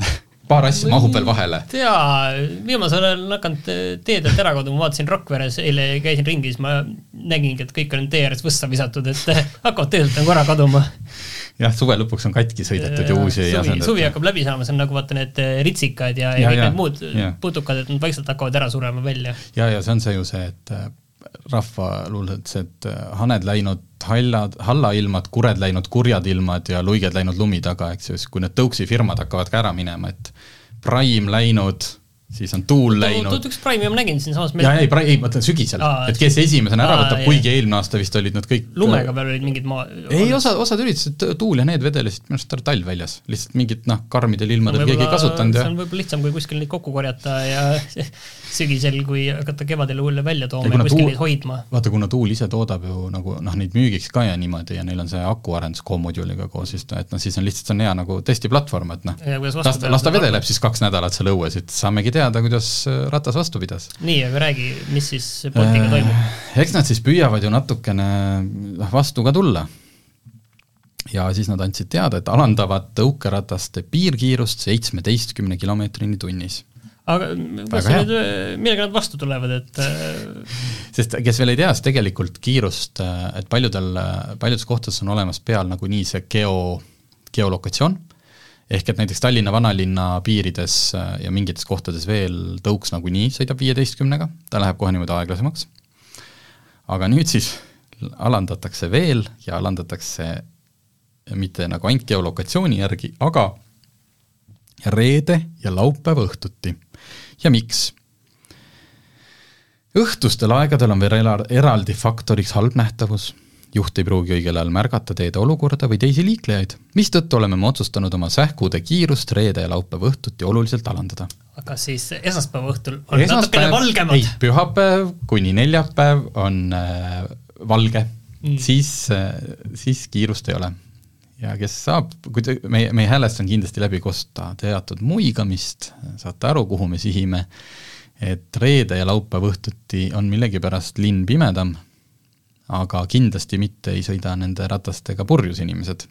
paar asja mahub veel vahele. jaa, viimasel ajal on hakanud teedelt ära kaduda, ma vaatasin Rakveres, eile käisin ringi, siis ma nägingi, et kõik on tee ääres võssa visatud, et hakkavad teedelt on korra kaduma. jah, suve lõpuks on katki sõidetud ja uusi ei asendata. suvi hakkab läbi saama, see on nagu vaata need ritsikad ja, ja, ja kõik ja, need muud ja. putukad, et nad vaikselt hakkavad ära surema välja. ja, ja see on see ju see, et rahvaluuletused, haned läinud hallad, hallailmad, kured läinud kurjad ilmad ja luiged läinud lumi taga, eks ju, siis kui need tõuksi firmad hakkavad ka ära minema, et Prime läinud siis on tuul läinud. oot, üks Prime'i ma nägin siinsamas jaa, ei, ei, ma mõtlen sügisel, et kes esimesena ära võtab, kuigi eelmine aasta vist olid nad kõik lumega peal olid mingid maa ei, osa, osad üritasid, tuul ja need vedelesid minu arust talv väljas, lihtsalt mingit noh, karmidel ilmadel no, keegi ei kasutanud ja see on võib-olla lihtsam, kui kuskil neid kokku korjata ja sügisel, kui hakata kevadel hulle välja tooma ja, ja kuskil neid hoidma. vaata, kuna tuul ise toodab ju nagu noh, neid müügiks ka ja niimoodi ja neil on see akuarendus Co-module'iga koos, siis et noh, siis on lihtsalt, see on hea nagu testiplatvorm, et noh, las ta vedeleb siis kaks nädalat seal õues, et saamegi teada, kuidas ratas vastu pidas. nii, aga räägi, mis siis Boltiga toimub? Äh, eks nad siis püüavad ju natukene noh, vastu ka tulla. ja siis nad andsid teada, et alandavad tõukerataste piirkiirust seitsmeteistkümne kilomeetrini tunnis aga kas nüüd, millega nad vastu tulevad, et äh, sest kes veel ei tea, siis tegelikult kiirust, äh, et paljudel, paljudes kohtades on olemas peal nagunii see geo, geolokatsioon ehk et näiteks Tallinna vanalinna piirides äh, ja mingites kohtades veel tõuks nagunii sõidab viieteistkümnega, ta läheb kohe niimoodi aeglasemaks. aga nüüd siis alandatakse veel ja alandatakse mitte nagu ainult geolokatsiooni järgi, aga reede ja laupäeva õhtuti. ja miks? õhtustel aegadel on veel eraldi faktoriks halb nähtavus juht ei pruugi õigel ajal märgata teede olukorda või teisi liiklejaid, mistõttu oleme me otsustanud oma sähkude kiirust reede ja laupäeva õhtuti oluliselt alandada. aga siis esmaspäeva õhtul on esmaspäev, natukene valgemad? ei, pühapäev kuni neljapäev on äh, valge mm., siis äh,, siis kiirust ei ole. ja kes saab, kui te, meie, meie häälest on kindlasti läbi kosta teatud muigamist, saate aru, kuhu me sihime, et reede ja laupäeva õhtuti on millegipärast linn pimedam aga kindlasti mitte ei sõida nende ratastega purjus inimesed.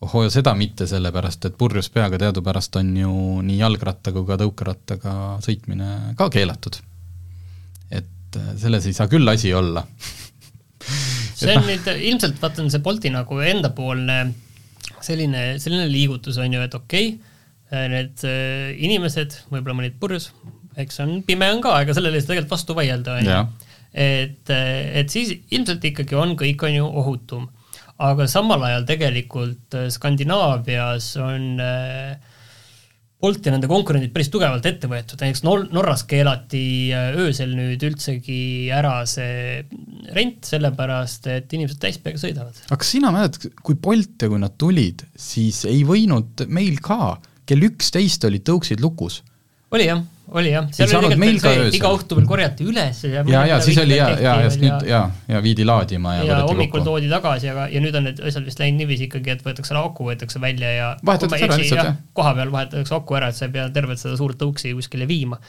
ohoo, seda mitte sellepärast, et purjus peaga teadupärast on ju nii jalgratta kui ka tõukerattaga sõitmine ka keelatud. et äh, selles ei saa küll asi olla see on nüüd ilmselt, vaata, see Bolti nagu endapoolne selline, selline liigutus on ju, et okei okay,, need äh, inimesed, võib-olla mõned purjus, eks on, pime on ka, ega sellele ei saa tegelikult vastu vaielda, on ju et, et siis ilmselt ikkagi on, kõik on ju ohutum. aga samal ajal tegelikult äh, Skandinaavias on äh, Bolt ja nende konkurendid päris tugevalt ette võetud, näiteks Nor-, Norras keelati äh, öösel nüüd üldsegi ära see rent, sellepärast et inimesed täispeaga sõidavad. aga kas sina mäletad, kui Bolt ja kui nad tulid, siis ei võinud meil ka, kell üksteist olid tõuksid lukus? oli jah oli jah, seal oli tegelikult see, iga õhtu veel korjati üles ja ja, ja siis oli ja, ja, ja nüüd ja, ja viidi laadima ja ja hommikul toodi tagasi, aga, ja nüüd on need asjad vist läinud niiviisi ikkagi, et võetakse aku, võetakse välja ja vahetatakse ära lihtsalt, jah? koha peal vahetatakse aku ära, et sa ei pea tervet seda suurt tõuksi kuskile viima.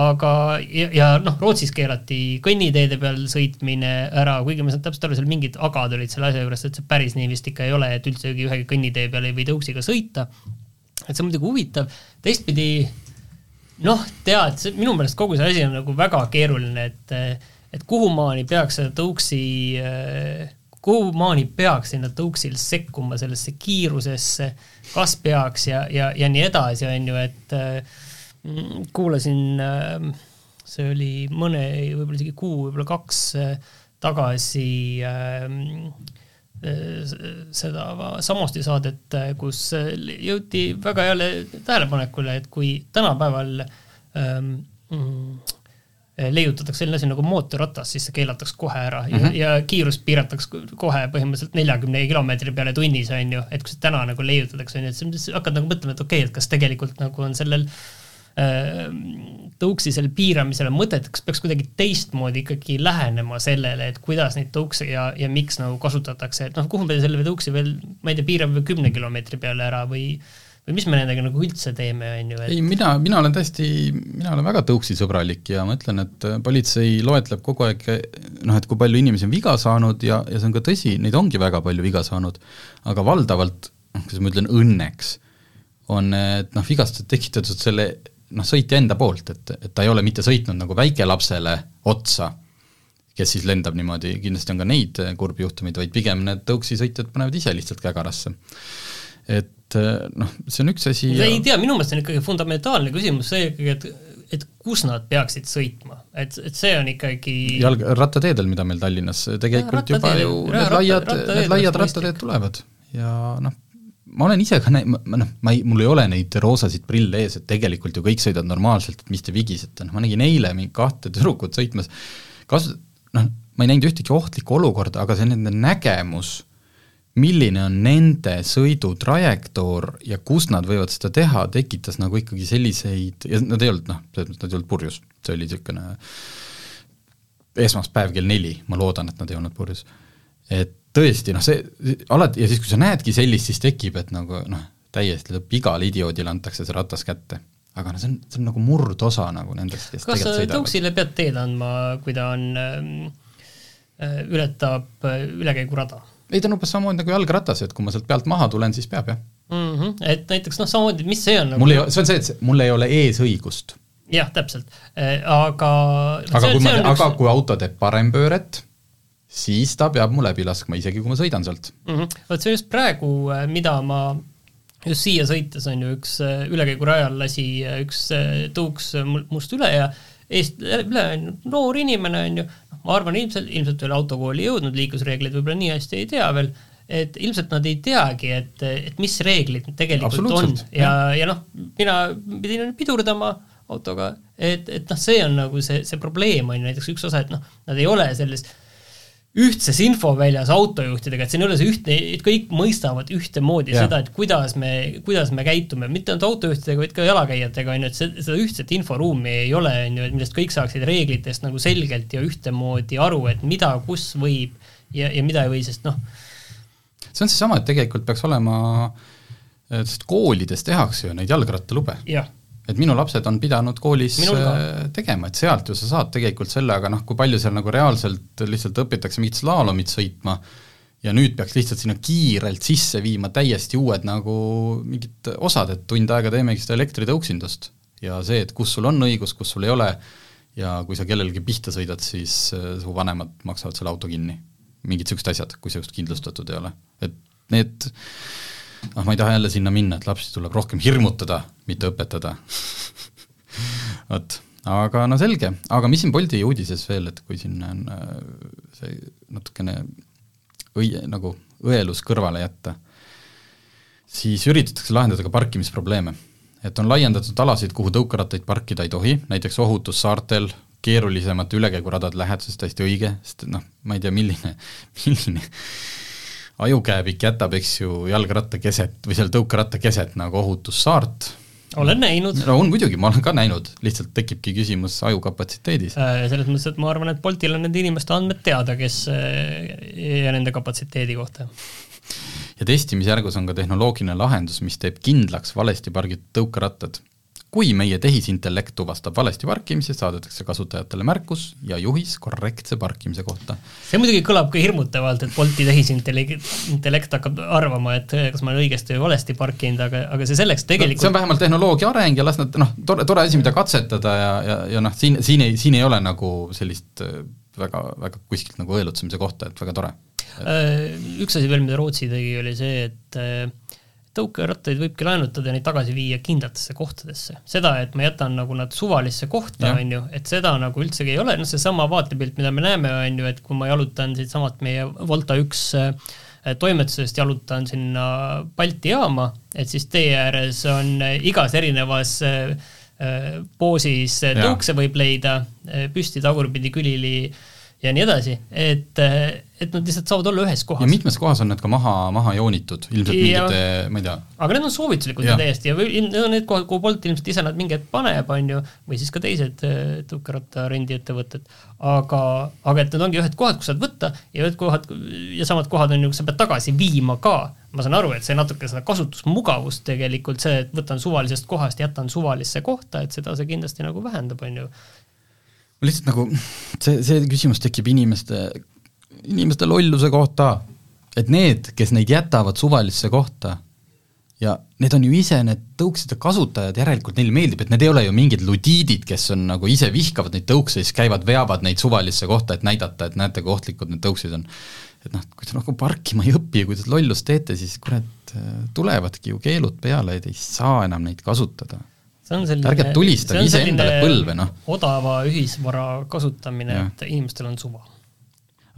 aga, ja, ja noh, Rootsis keelati kõnniteede peal sõitmine ära, kuigi ma saan täpselt aru, seal mingid agad olid selle asja juures, et see päris nii vist ikka ei ole, et üldsegi ühegi kõnnitee peal ei või tõuksiga sõita. et see on muidugi huvitav, teistpidi noh, tead, see minu meelest kogu see asi on nagu väga keeruline, et, et kuhumaani peaks seda tõuksi, kuhumaani peaks sinna tõuksil sekkuma sellesse kiirusesse, kas peaks ja, ja, ja nii edasi, on ju, et mm, kuulasin, see oli mõne, võib-olla isegi kuu, võib-olla kaks tagasi seda Samosti saadet, kus jõuti väga heale tähelepanekule, et kui tänapäeval ähm, mm, leiutatakse selline asi nagu mootorratas, siis see keelatakse kohe ära mm -hmm. ja, ja kiirust piiratakse kohe põhimõtteliselt neljakümne kilomeetri peale tunnis, on ju, et kui see täna nagu leiutatakse, on ju, et siis hakkad nagu mõtlema, et okei okay,, et kas tegelikult nagu on sellel äh, tõuksi selle piiramisele mõtet, kas peaks kuidagi teistmoodi ikkagi lähenema sellele, et kuidas neid tõukse ja, ja miks nagu kasutatakse, et noh, kuhu me selle tõuksi veel, ma ei tea, piirame kümne kilomeetri peale ära või või mis me nendega nagu üldse teeme, on ju et...? ei, mina, mina olen täiesti, mina olen väga tõuksisõbralik ja ma ütlen, et politsei loetleb kogu aeg noh, et kui palju inimesi on viga saanud ja, ja see on ka tõsi, neid ongi väga palju viga saanud, aga valdavalt, noh, kuidas ma ütlen, õnneks on need noh, vigastused tekitatud selle noh, sõitja enda poolt, et, et ta ei ole mitte sõitnud nagu väikelapsele otsa, kes siis lendab niimoodi, kindlasti on ka neid kurbi juhtumeid, vaid pigem need tõuksisõitjad panevad ise lihtsalt kägarasse. et noh, see on üks asi ja... ei tea, minu meelest on ikkagi fundamentaalne küsimus see ikkagi, et et kus nad peaksid sõitma, et, et see on ikkagi jalg-, rattateedel, mida meil Tallinnas tegelikult ja, juba ju need laiad, need laiad rattateed tulevad. Ja noh, ma olen ise ka näinud, noh, ma ei, mul ei ole neid roosasid prille ees, et tegelikult ju kõik sõidavad normaalselt, et mis te vigisete, noh ma nägin eile mingi kahte tüdrukut sõitmas, kas noh, ma ei näinud ühtegi ohtlikku olukorda, aga see nende nägemus, milline on nende sõidutrajektoor ja kus nad võivad seda teha, tekitas nagu ikkagi selliseid, ja nad ei olnud noh, selles mõttes nad ei olnud purjus, see oli niisugune esmaspäev kell neli, ma loodan, et nad ei olnud purjus. et tõesti, noh see, alati, ja siis, kui sa näedki sellist, siis tekib, et nagu noh, täiesti lõpp, igale idioodile antakse see ratas kätte. aga noh, see on, see on nagu murdosa nagu nendest, kes kas sa tõuksile pead teed andma, kui ta on äh,, ületab äh, ülekäigurada? ei, ta on umbes samamoodi nagu jalgratas, et kui ma sealt pealt maha tulen, siis peab, jah mm. -hmm. et näiteks noh, samamoodi, mis see on nagu mul ei, see on see, et mul ei ole eesõigust. jah, täpselt, äh, aga aga kui ma, aga üks... kui auto teeb parempööret, siis ta peab mu läbi laskma, isegi kui ma sõidan sealt mm. -hmm. vot see just praegu, äh, mida ma just siia sõites on ju üks äh, ülekäigurajal lasi äh, üks tõuks must üle ja eest üle on noor inimene on ju, noh, ma arvan, ilmselt, ilmselt veel autokooli jõudnud, liiklusreegleid võib-olla nii hästi ei tea veel, et ilmselt nad ei teagi, et, et mis reeglid tegelikult on ja, ja noh, mina pidin pidurdama autoga, et, et noh, see on nagu see, see probleem on ju näiteks üks osa, et noh, nad ei ole selles ühtses infoväljas autojuhtidega, et siin ei ole see ühtne, et kõik mõistavad ühtemoodi ja. seda, et kuidas me, kuidas me käitume, mitte ainult autojuhtidega, vaid ka jalakäijatega, on ju, et seda ühtset inforuumi ei ole, on ju, et millest kõik saaksid reeglitest nagu selgelt ja ühtemoodi aru, et mida, kus võib ja, ja mida ei või, sest noh, see on seesama, et tegelikult peaks olema, sest koolides tehakse ju neid jalgrattalube. jah et minu lapsed on pidanud koolis äh, tegema, et sealt ju sa saad tegelikult selle, aga noh, kui palju seal nagu reaalselt lihtsalt õpitakse mingit slaalomit sõitma ja nüüd peaks lihtsalt sinna kiirelt sisse viima täiesti uued nagu mingid osad, et tund aega teemegi seda elektritõuksindust. ja see, et kus sul on õigus, kus sul ei ole, ja kui sa kellelegi pihta sõidad, siis äh, su vanemad maksavad selle auto kinni. mingid niisugused asjad, kui sa just kindlustatud ei ole, et need noh, ma ei taha jälle sinna minna, et lapsi tuleb rohkem hirmutada, mitte õpetada vot, aga no selge, aga mis siin Bolti uudises veel, et kui siin on äh, see natukene õi-, nagu õelus kõrvale jätta, siis üritatakse lahendada ka parkimisprobleeme. et on laiendatud alasid, kuhu tõukerattaid parkida ei tohi, näiteks ohutus saartel, keerulisemate ülekäiguradade läheduses täiesti õige, sest noh, ma ei tea, milline, milline ajukääbik jätab, eks ju, jalgratta keset või selle tõukeratta keset nagu ohutussaart. olen näinud. no on muidugi, ma olen ka näinud, lihtsalt tekibki küsimus aju kapatsiteedis äh,. Selles mõttes, et ma arvan, et Boltil on nende inimeste andmed teada, kes äh, ja nende kapatsiteedi kohta. ja testimisjärgus on ka tehnoloogiline lahendus, mis teeb kindlaks valesti pargitud tõukerattad kui meie tehisintellekt tuvastab valesti parkimise, saadetakse kasutajatele märkus ja juhis korrektse parkimise kohta. see muidugi kõlab ka hirmutavalt, et Bolti tehisintellekt, intellekt hakkab arvama, et kas ma olen õigesti või valesti parkinud, aga, aga see selleks tegelikult no, see on vähemalt tehnoloogia areng ja las nad noh, tore, tore asi, mida katsetada ja, ja, ja noh, siin, siin ei, siin ei ole nagu sellist äh, väga, väga kuskilt nagu õelutsemise kohta, et väga tore. Äh, üks asi veel, mida Rootsi tegi, oli see, et äh, tõukerattaid võibki laenutada ja neid tagasi viia kindlatesse kohtadesse. seda, et ma jätan nagu nad suvalisse kohta, on ju, et seda nagu üldsegi ei ole, noh, seesama vaatepilt, mida me näeme, on ju, et kui ma jalutan siitsamast meie Volta üks äh, toimetusest jalutan sinna Balti jaama, et siis tee ääres on äh, igas erinevas äh, poosis tõukse võib leida, püsti, tagurpidi, külili ja nii edasi, et et nad lihtsalt saavad olla ühes kohas. ja mitmes kohas on need ka maha, maha joonitud, ilmselt ja, mingite, ma ei tea. aga need on soovituslikud ja. täiesti ja või need on need kohad, kuhu Bolt ilmselt ise nad mingi hetk paneb, on ju, või siis ka teised äh, tõukeratta rendiettevõtted. aga, aga et need ongi ühed kohad, kus saad võtta ja ühed kohad ja samad kohad on ju, kus sa pead tagasi viima ka. ma saan aru, et see natuke seda kasutusmugavust tegelikult, see, et võtan suvalisest kohast, jätan suvalisse kohta, et seda see kindlasti nagu vähendab, on ju lihtsalt nagu see, see küsimus tekib inimeste inimeste lolluse kohta, et need, kes neid jätavad suvalisse kohta ja need on ju ise need tõukside kasutajad, järelikult neile meeldib, et need ei ole ju mingid ludiidid, kes on nagu ise vihkavad neid tõukse ja siis käivad, veavad neid suvalisse kohta, et näidata, et näete, kui ohtlikud need tõuksid on. et noh, kui te nagu parkima ei õpi ja kui te lollust teete, siis kurat, tulevadki ju keelud peale ja te ei saa enam neid kasutada. Selline, ärge tulistage iseendale põlve, noh. odava ühisvara kasutamine, et inimestel on suva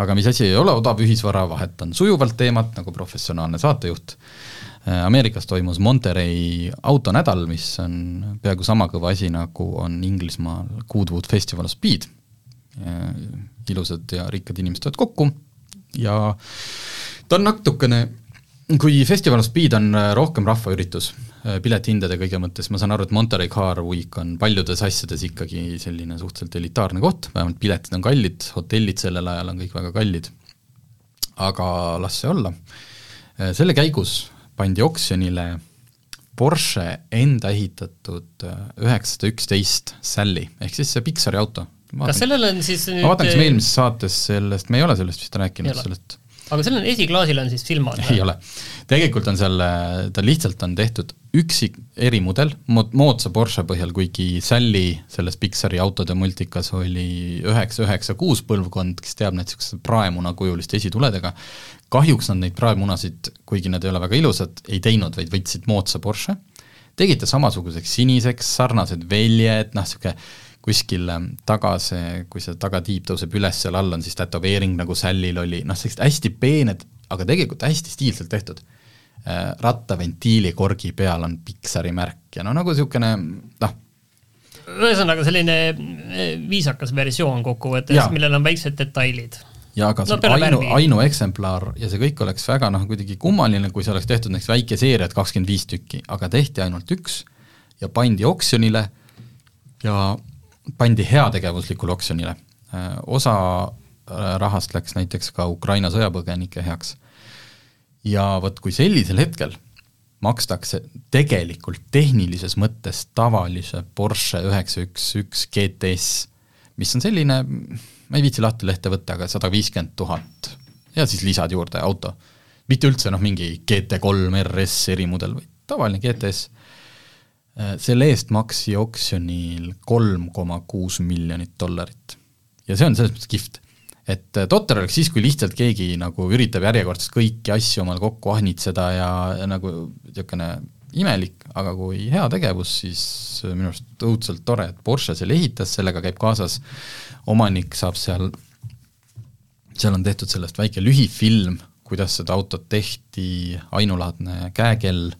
aga mis asi ei ole odav ühisvara, vahetan sujuvalt teemat, nagu professionaalne saatejuht. Äh, Ameerikas toimus Monterey autonädal, mis on peaaegu sama kõva asi, nagu on Inglismaal Goodwood Festival of Speed. Äh, ilusad ja rikkad inimesed tulevad kokku ja ta on natukene, kui Festival of Speed on äh, rohkem rahvaüritus, Äh, piletihindade kõige mõttes, ma saan aru, et Monterey Car Week on paljudes asjades ikkagi selline suhteliselt elitaarne koht, vähemalt piletid on kallid, hotellid sellel ajal on kõik väga kallid, aga las see olla. Äh, selle käigus pandi oksjonile Porsche enda ehitatud üheksasada üksteist Sally, ehk siis see Pixari auto. kas sellel on siis nüüd ma vaatan, kas me eelmises saates sellest, me ei ole sellest vist rääkinud, sellest aga sellel esiklaasil on siis filmad? ei ole. tegelikult on seal, ta lihtsalt on tehtud üksik erimudel, moodsa Porsche põhjal, kuigi Sally selles Pixari autode multikas oli üheksa, üheksa, kuus põlvkond, kes teab need niisugused praemunakujuliste esituledega, kahjuks nad neid praemunasid, kuigi nad ei ole väga ilusad, ei teinud, vaid võtsid moodsa Porsche, tegid ta samasuguseks siniseks, sarnased väljed, noh, niisugune kuskil taga see, kui see tagatiib tõuseb üles, seal all on siis tätoveering, nagu Sallil oli, noh, sellised hästi peened, aga tegelikult hästi stiilselt tehtud. Äh, rattaventiili korgi peal on Pixari märk ja no nagu niisugune noh, ühesõnaga selline äh, viisakas versioon kokkuvõttes, millel on väiksed detailid ja aga see No ainu, värvi. ainueksemplaar ja see kõik oleks väga noh, kuidagi kummaline, kui see oleks tehtud näiteks väike seeria, et kakskümmend viis tükki, aga tehti ainult üks ja pandi oksjonile ja pandi heategevuslikule oksjonile. Osa äh, rahast läks näiteks ka Ukraina sõjapõgenike heaks. ja vot kui sellisel hetkel makstakse tegelikult tehnilises mõttes tavalise Porsche üheksa üks üks GTS, mis on selline, ma ei viitsi lahti lehte võtta, aga sada viiskümmend tuhat ja siis lisad juurde auto. mitte üldse noh, mingi GT3 RS erimudel, vaid tavaline GTS. Selle eest maksi oksjonil kolm koma kuus miljonit dollarit. ja see on selles mõttes kihvt et äh, totter oleks siis, kui lihtsalt keegi nagu üritab järjekordselt kõiki asju omal kokku ahnitseda ja, ja nagu niisugune imelik, aga kui heategevus, siis äh, minu arust õudselt tore, et Porsche selle ehitas, sellega käib kaasas, omanik saab seal, seal on tehtud sellest väike lühifilm, kuidas seda autot tehti, ainulaadne käekell,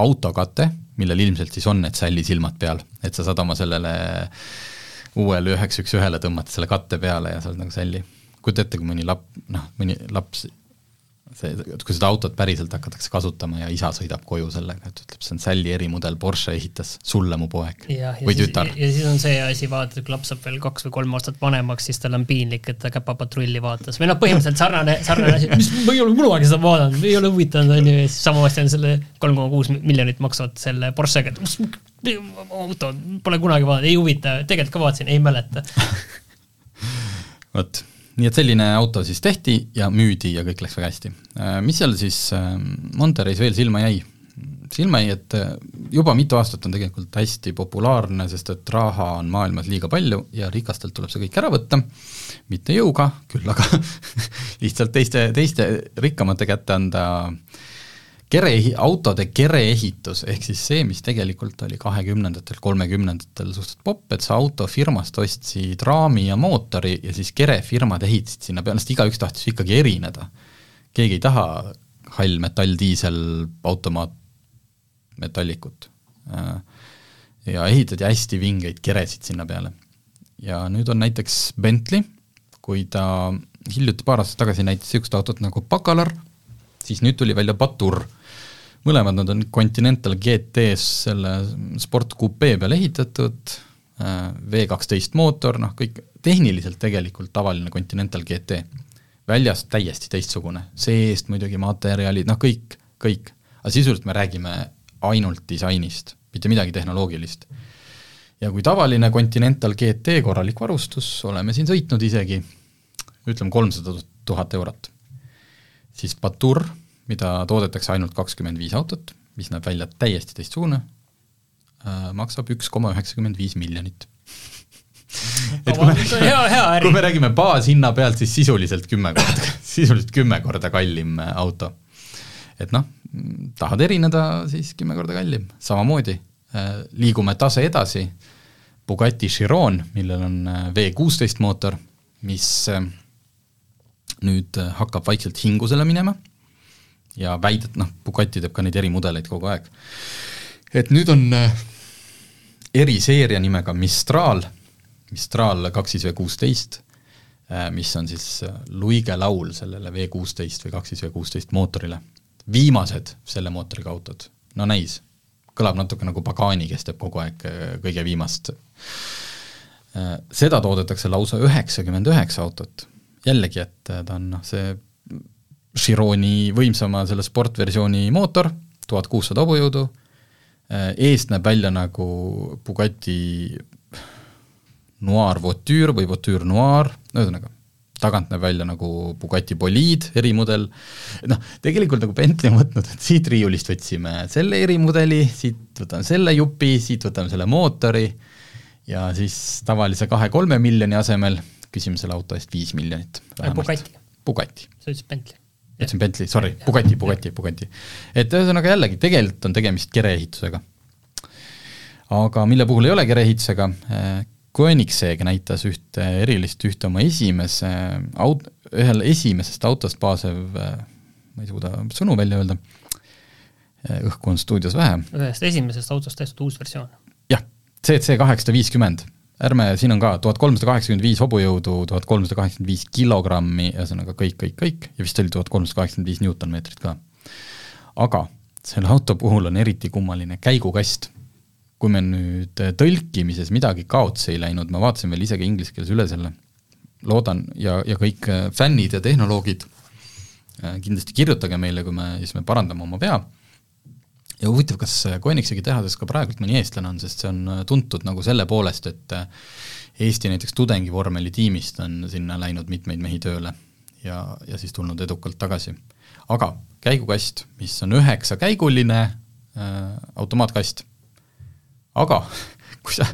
autokate, millel ilmselt siis on need sällisilmad peal, et sa saad oma sellele uuele üheks üks ühele tõmmata selle katte peale ja sa oled nagu sälli kujuta ette, kui mõni lap-, noh, mõni laps see, kui seda autot päriselt hakatakse kasutama ja isa sõidab koju sellega, et ütleb, see on sälli erimudel, Porsche ehitas sulle, mu poeg. Või siis, tütar. ja siis on see asi, vaata, kui laps saab veel kaks või kolm aastat vanemaks, siis tal on piinlik, et ta käpapatrulli vaatas. Või noh, põhimõtteliselt sarnane, sarnane asi, mis ma ei ole kunagi seda vaadanud, ei ole huvitanud, on ju, ja siis samavasti on selle kolm koma kuus miljonit maksvad selle Porschega, et auto, pole kunagi vaadanud, ei huvita, tegelikult ka vaatasin, ei mäleta. vot nii et selline auto siis tehti ja müüdi ja kõik läks väga hästi. Mis seal siis Monterey's veel silma jäi? silma jäi, et juba mitu aastat on tegelikult hästi populaarne, sest et raha on maailmas liiga palju ja rikastelt tuleb see kõik ära võtta, mitte jõuga, küll aga lihtsalt teiste, teiste rikkamate kätte anda kere, autode kereehitus, ehk siis see, mis tegelikult oli kahekümnendatel, kolmekümnendatel suhteliselt popp, et sa auto firmast ostsid raami ja mootori ja siis kerefirmad ehitasid sinna peale, sest igaüks tahtis ikkagi erineda. keegi ei taha hall metall, diisel, automaat, metallikut. ja ehitati hästi vingeid keresid sinna peale. ja nüüd on näiteks Bentley, kui ta hiljuti paar aastat tagasi näitas niisugust autot nagu Bacalar, siis nüüd tuli välja Batur. mõlemad nad on Continental GT-s selle sport coupe peale ehitatud, V kaksteist mootor, noh kõik tehniliselt tegelikult tavaline Continental GT. väljast täiesti teistsugune, see-eest muidugi materjalid, noh kõik, kõik. aga sisuliselt me räägime ainult disainist, mitte midagi tehnoloogilist. ja kui tavaline Continental GT korralik varustus, oleme siin sõitnud isegi, ütleme kolmsada tuhat eurot, siis Batur mida toodetakse ainult kakskümmend viis autot, mis näeb välja täiesti teistsugune äh,, maksab üks koma üheksakümmend viis miljonit. Et kui me, kui me räägime baashinna pealt, siis sisuliselt kümme korda, sisuliselt kümme korda kallim äh, auto. et noh, tahad erineda, siis kümme korda kallim, samamoodi äh, liigume tase edasi, Bugatti Chiron, millel on V kuusteist mootor, mis nüüd äh, hakkab vaikselt hingusele minema ja väidet, noh, Bugatti teeb ka neid erimudeleid kogu aeg. et nüüd on äh, eriseeria nimega Mistral, Mistral kaks siis V kuusteist, mis on siis äh, luigelaul sellele V kuusteist või kaks siis V kuusteist mootorile. viimased selle mootoriga autod, no näis, kõlab natuke nagu Pagani, kes teeb kogu aeg äh, kõige viimast. seda toodetakse lausa üheksakümmend üheksa autot, jällegi, et ta on noh, see Chironi võimsama selle sportversiooni mootor, tuhat kuussada hobujõudu, eest näeb välja nagu Bugatti Noir Voiture või Voiture Noir, ühesõnaga, tagant näeb välja nagu Bugatti Bolide erimudel, noh, tegelikult nagu Bentley on võtnud, et siit riiulist võtsime selle erimudeli, siit võtame selle jupi, siit võtame selle mootori ja siis tavalise kahe-kolme miljoni asemel küsime selle auto eest viis miljonit. Bugatti. Bugatti. sa ütlesid Bentley ütlesin Bentley, sorry, Bugatti, Bugatti, Bugatti. et ühesõnaga jällegi, tegelikult on tegemist kereehitusega. aga mille puhul ei ole kereehitusega, Koenigsegg näitas ühte erilist, ühte oma esimese aut-, ühel esimesest autost baasev, ma ei suuda sõnu välja öelda, õhku on stuudios vähe. ühest esimesest autost tehtud uus versioon. jah, CC kaheksasada viiskümmend ärme, siin on ka tuhat kolmsada kaheksakümmend viis hobujõudu, tuhat kolmsada kaheksakümmend viis kilogrammi, ühesõnaga kõik, kõik, kõik ja vist oli tuhat kolmsada kaheksakümmend viis Newton-meetrit ka. aga selle auto puhul on eriti kummaline käigukast. kui me nüüd tõlkimises midagi kaotsi ei läinud, ma vaatasin veel isegi inglise keeles üle selle, loodan ja, ja kõik fännid ja tehnoloogid Äh, kindlasti kirjutage meile, kui me, siis me parandame oma vea. Ja huvitav, kas Koenigsegi tehases ka praegult mõni eestlane on, sest see on äh, tuntud nagu selle poolest, et äh, Eesti näiteks tudengivormeli tiimist on sinna läinud mitmeid mehi tööle ja, ja siis tulnud edukalt tagasi. aga käigukast, mis on üheksakäiguline äh, automaatkast, aga kui sa,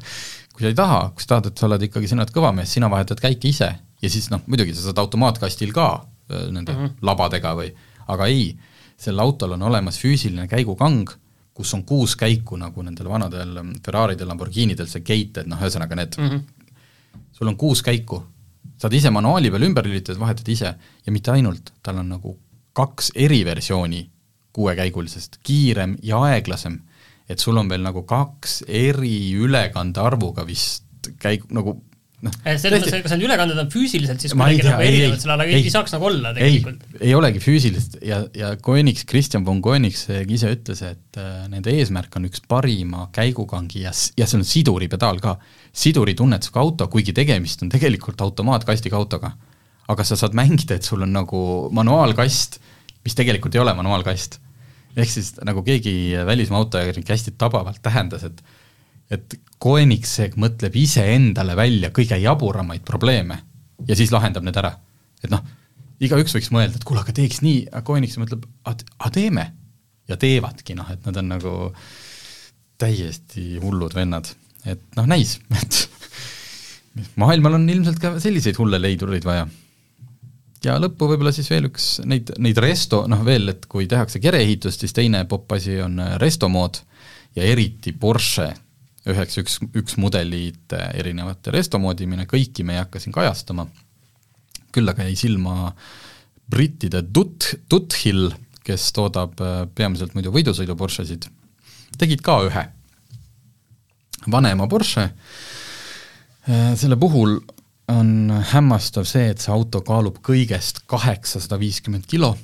kui sa ei taha, kui sa tahad, et sa oled ikkagi, sina oled kõva mees, sina vahetad käike ise ja siis noh, muidugi sa saad automaatkastil ka Äh, nende mm -hmm. labadega või, aga ei, sel autol on olemas füüsiline käigukang, kus on kuus käiku, nagu nendel vanadel Ferraridel, Lamborghinidel, see gate, et noh, ühesõnaga need. Mm, -hmm. sul on kuus käiku, saad ise manuaali peal ümber lülitada, vahetad ise ja mitte ainult, tal on nagu kaks eriversiooni kuuekäigulisest, kiirem ja aeglasem, et sul on veel nagu kaks eri ülekandearvuga vist käigu, nagu noh. Eh, selles mõttes, kas need ülekanded on füüsiliselt siis kuidagi nagu erinevad selle ala, ei saaks nagu olla tegelikult? ei olegi füüsilist ja, ja Koenigs, Kristjan von Koenigs ise ütles, et äh, nende eesmärk on üks parima käigukangi ja, ja see on siduripedaal ka. siduritunnetusega auto, kuigi tegemist on tegelikult automaatkastiga autoga. aga sa saad mängida, et sul on nagu manuaalkast, mis tegelikult ei ole manuaalkast. ehk siis nagu keegi välismaa autojuht hästi tabavalt tähendas, et et Koenigsegg mõtleb iseendale välja kõige jaburamaid probleeme ja siis lahendab need ära. et noh, igaüks võiks mõelda, et kuule, aga teeks nii, aga Koenigsegg mõtleb, aga teeme. ja teevadki, noh, et nad on nagu täiesti hullud vennad. et noh, näis, et maailmal on ilmselt ka selliseid hulle leidureid vaja. ja lõppu võib-olla siis veel üks, neid, neid resto, noh veel, et kui tehakse kereehitust, siis teine popp asi on resto mood ja eriti Porsche üheks üks, üks mudelite erinevate resto moodimine, kõiki me ei hakka siin kajastama, küll aga jäi silma brittide Dut-, Duthill, kes toodab äh, peamiselt muidu võidusõidu Porschesid, tegid ka ühe. Vanema Porsche, äh, selle puhul on hämmastav see, et see auto kaalub kõigest kaheksasada viiskümmend kilo,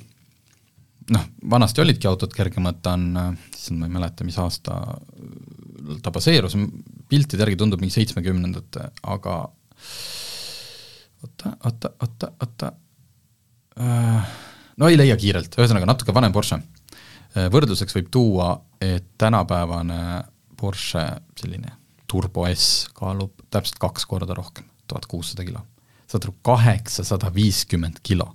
noh, vanasti olidki autod kergemad, ta on, äh, issand, ma ei mäleta, mis aasta ta baseerus, piltide järgi tundub mingi seitsmekümnendate, aga oota, oota, oota, oota äh,, no ei leia kiirelt, ühesõnaga natuke vanem Porsche. Äh, võrdluseks võib tuua, et tänapäevane Porsche selline Turbo S kaalub täpselt kaks korda rohkem, tuhat kuussada kilo. saad aru, kaheksasada viiskümmend kilo.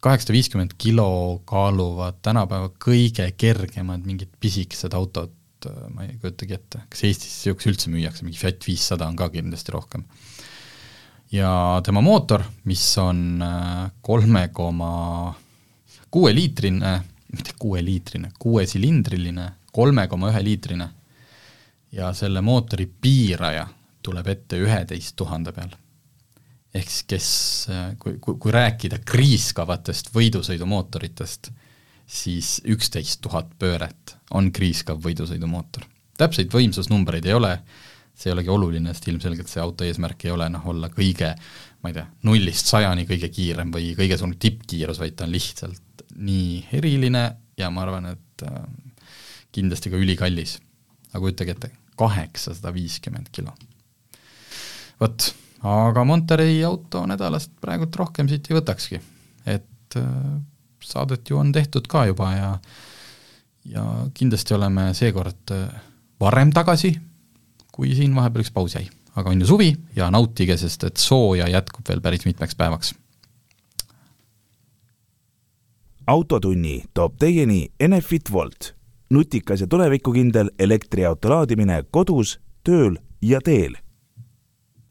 kaheksasada viiskümmend kilo kaaluvad tänapäeva kõige kergemad mingid pisikesed autod, Äh, ma ei kujutagi ette, kas Eestis niisuguse üldse müüakse, mingi Fiat viissada on ka kindlasti rohkem. ja tema mootor, mis on äh, kolme koma kuueliitrine, mitte kuueliitrine, kuuesilindriline, kolme koma ühe liitrine ja selle mootori piiraja tuleb ette üheteist tuhande peal. ehk siis kes, äh, kui, kui, kui rääkida kriiskavatest võidusõidumootoritest, siis üksteist tuhat pööret on kriiskav võidusõidumootor. täpseid võimsusnumbreid ei ole, see ei olegi oluline, sest ilmselgelt see auto eesmärk ei ole noh, olla kõige ma ei tea, nullist sajani kõige kiirem või kõige suurem tippkiirus, vaid ta on lihtsalt nii eriline ja ma arvan, et äh, kindlasti ka ülikallis. aga kujutage ette, kaheksasada viiskümmend kilo. vot, aga Monterey auto nädalast praegult rohkem siit ei võtakski, et äh, saadet ju on tehtud ka juba ja ja kindlasti oleme seekord äh, varem tagasi, kui siin vahepeal üks paus jäi. aga on ju suvi ja nautige, sest et sooja jätkub veel päris mitmeks päevaks. autotunni toob teieni Enefit Volt, nutikas ja tulevikukindel elektriauto laadimine kodus, tööl ja teel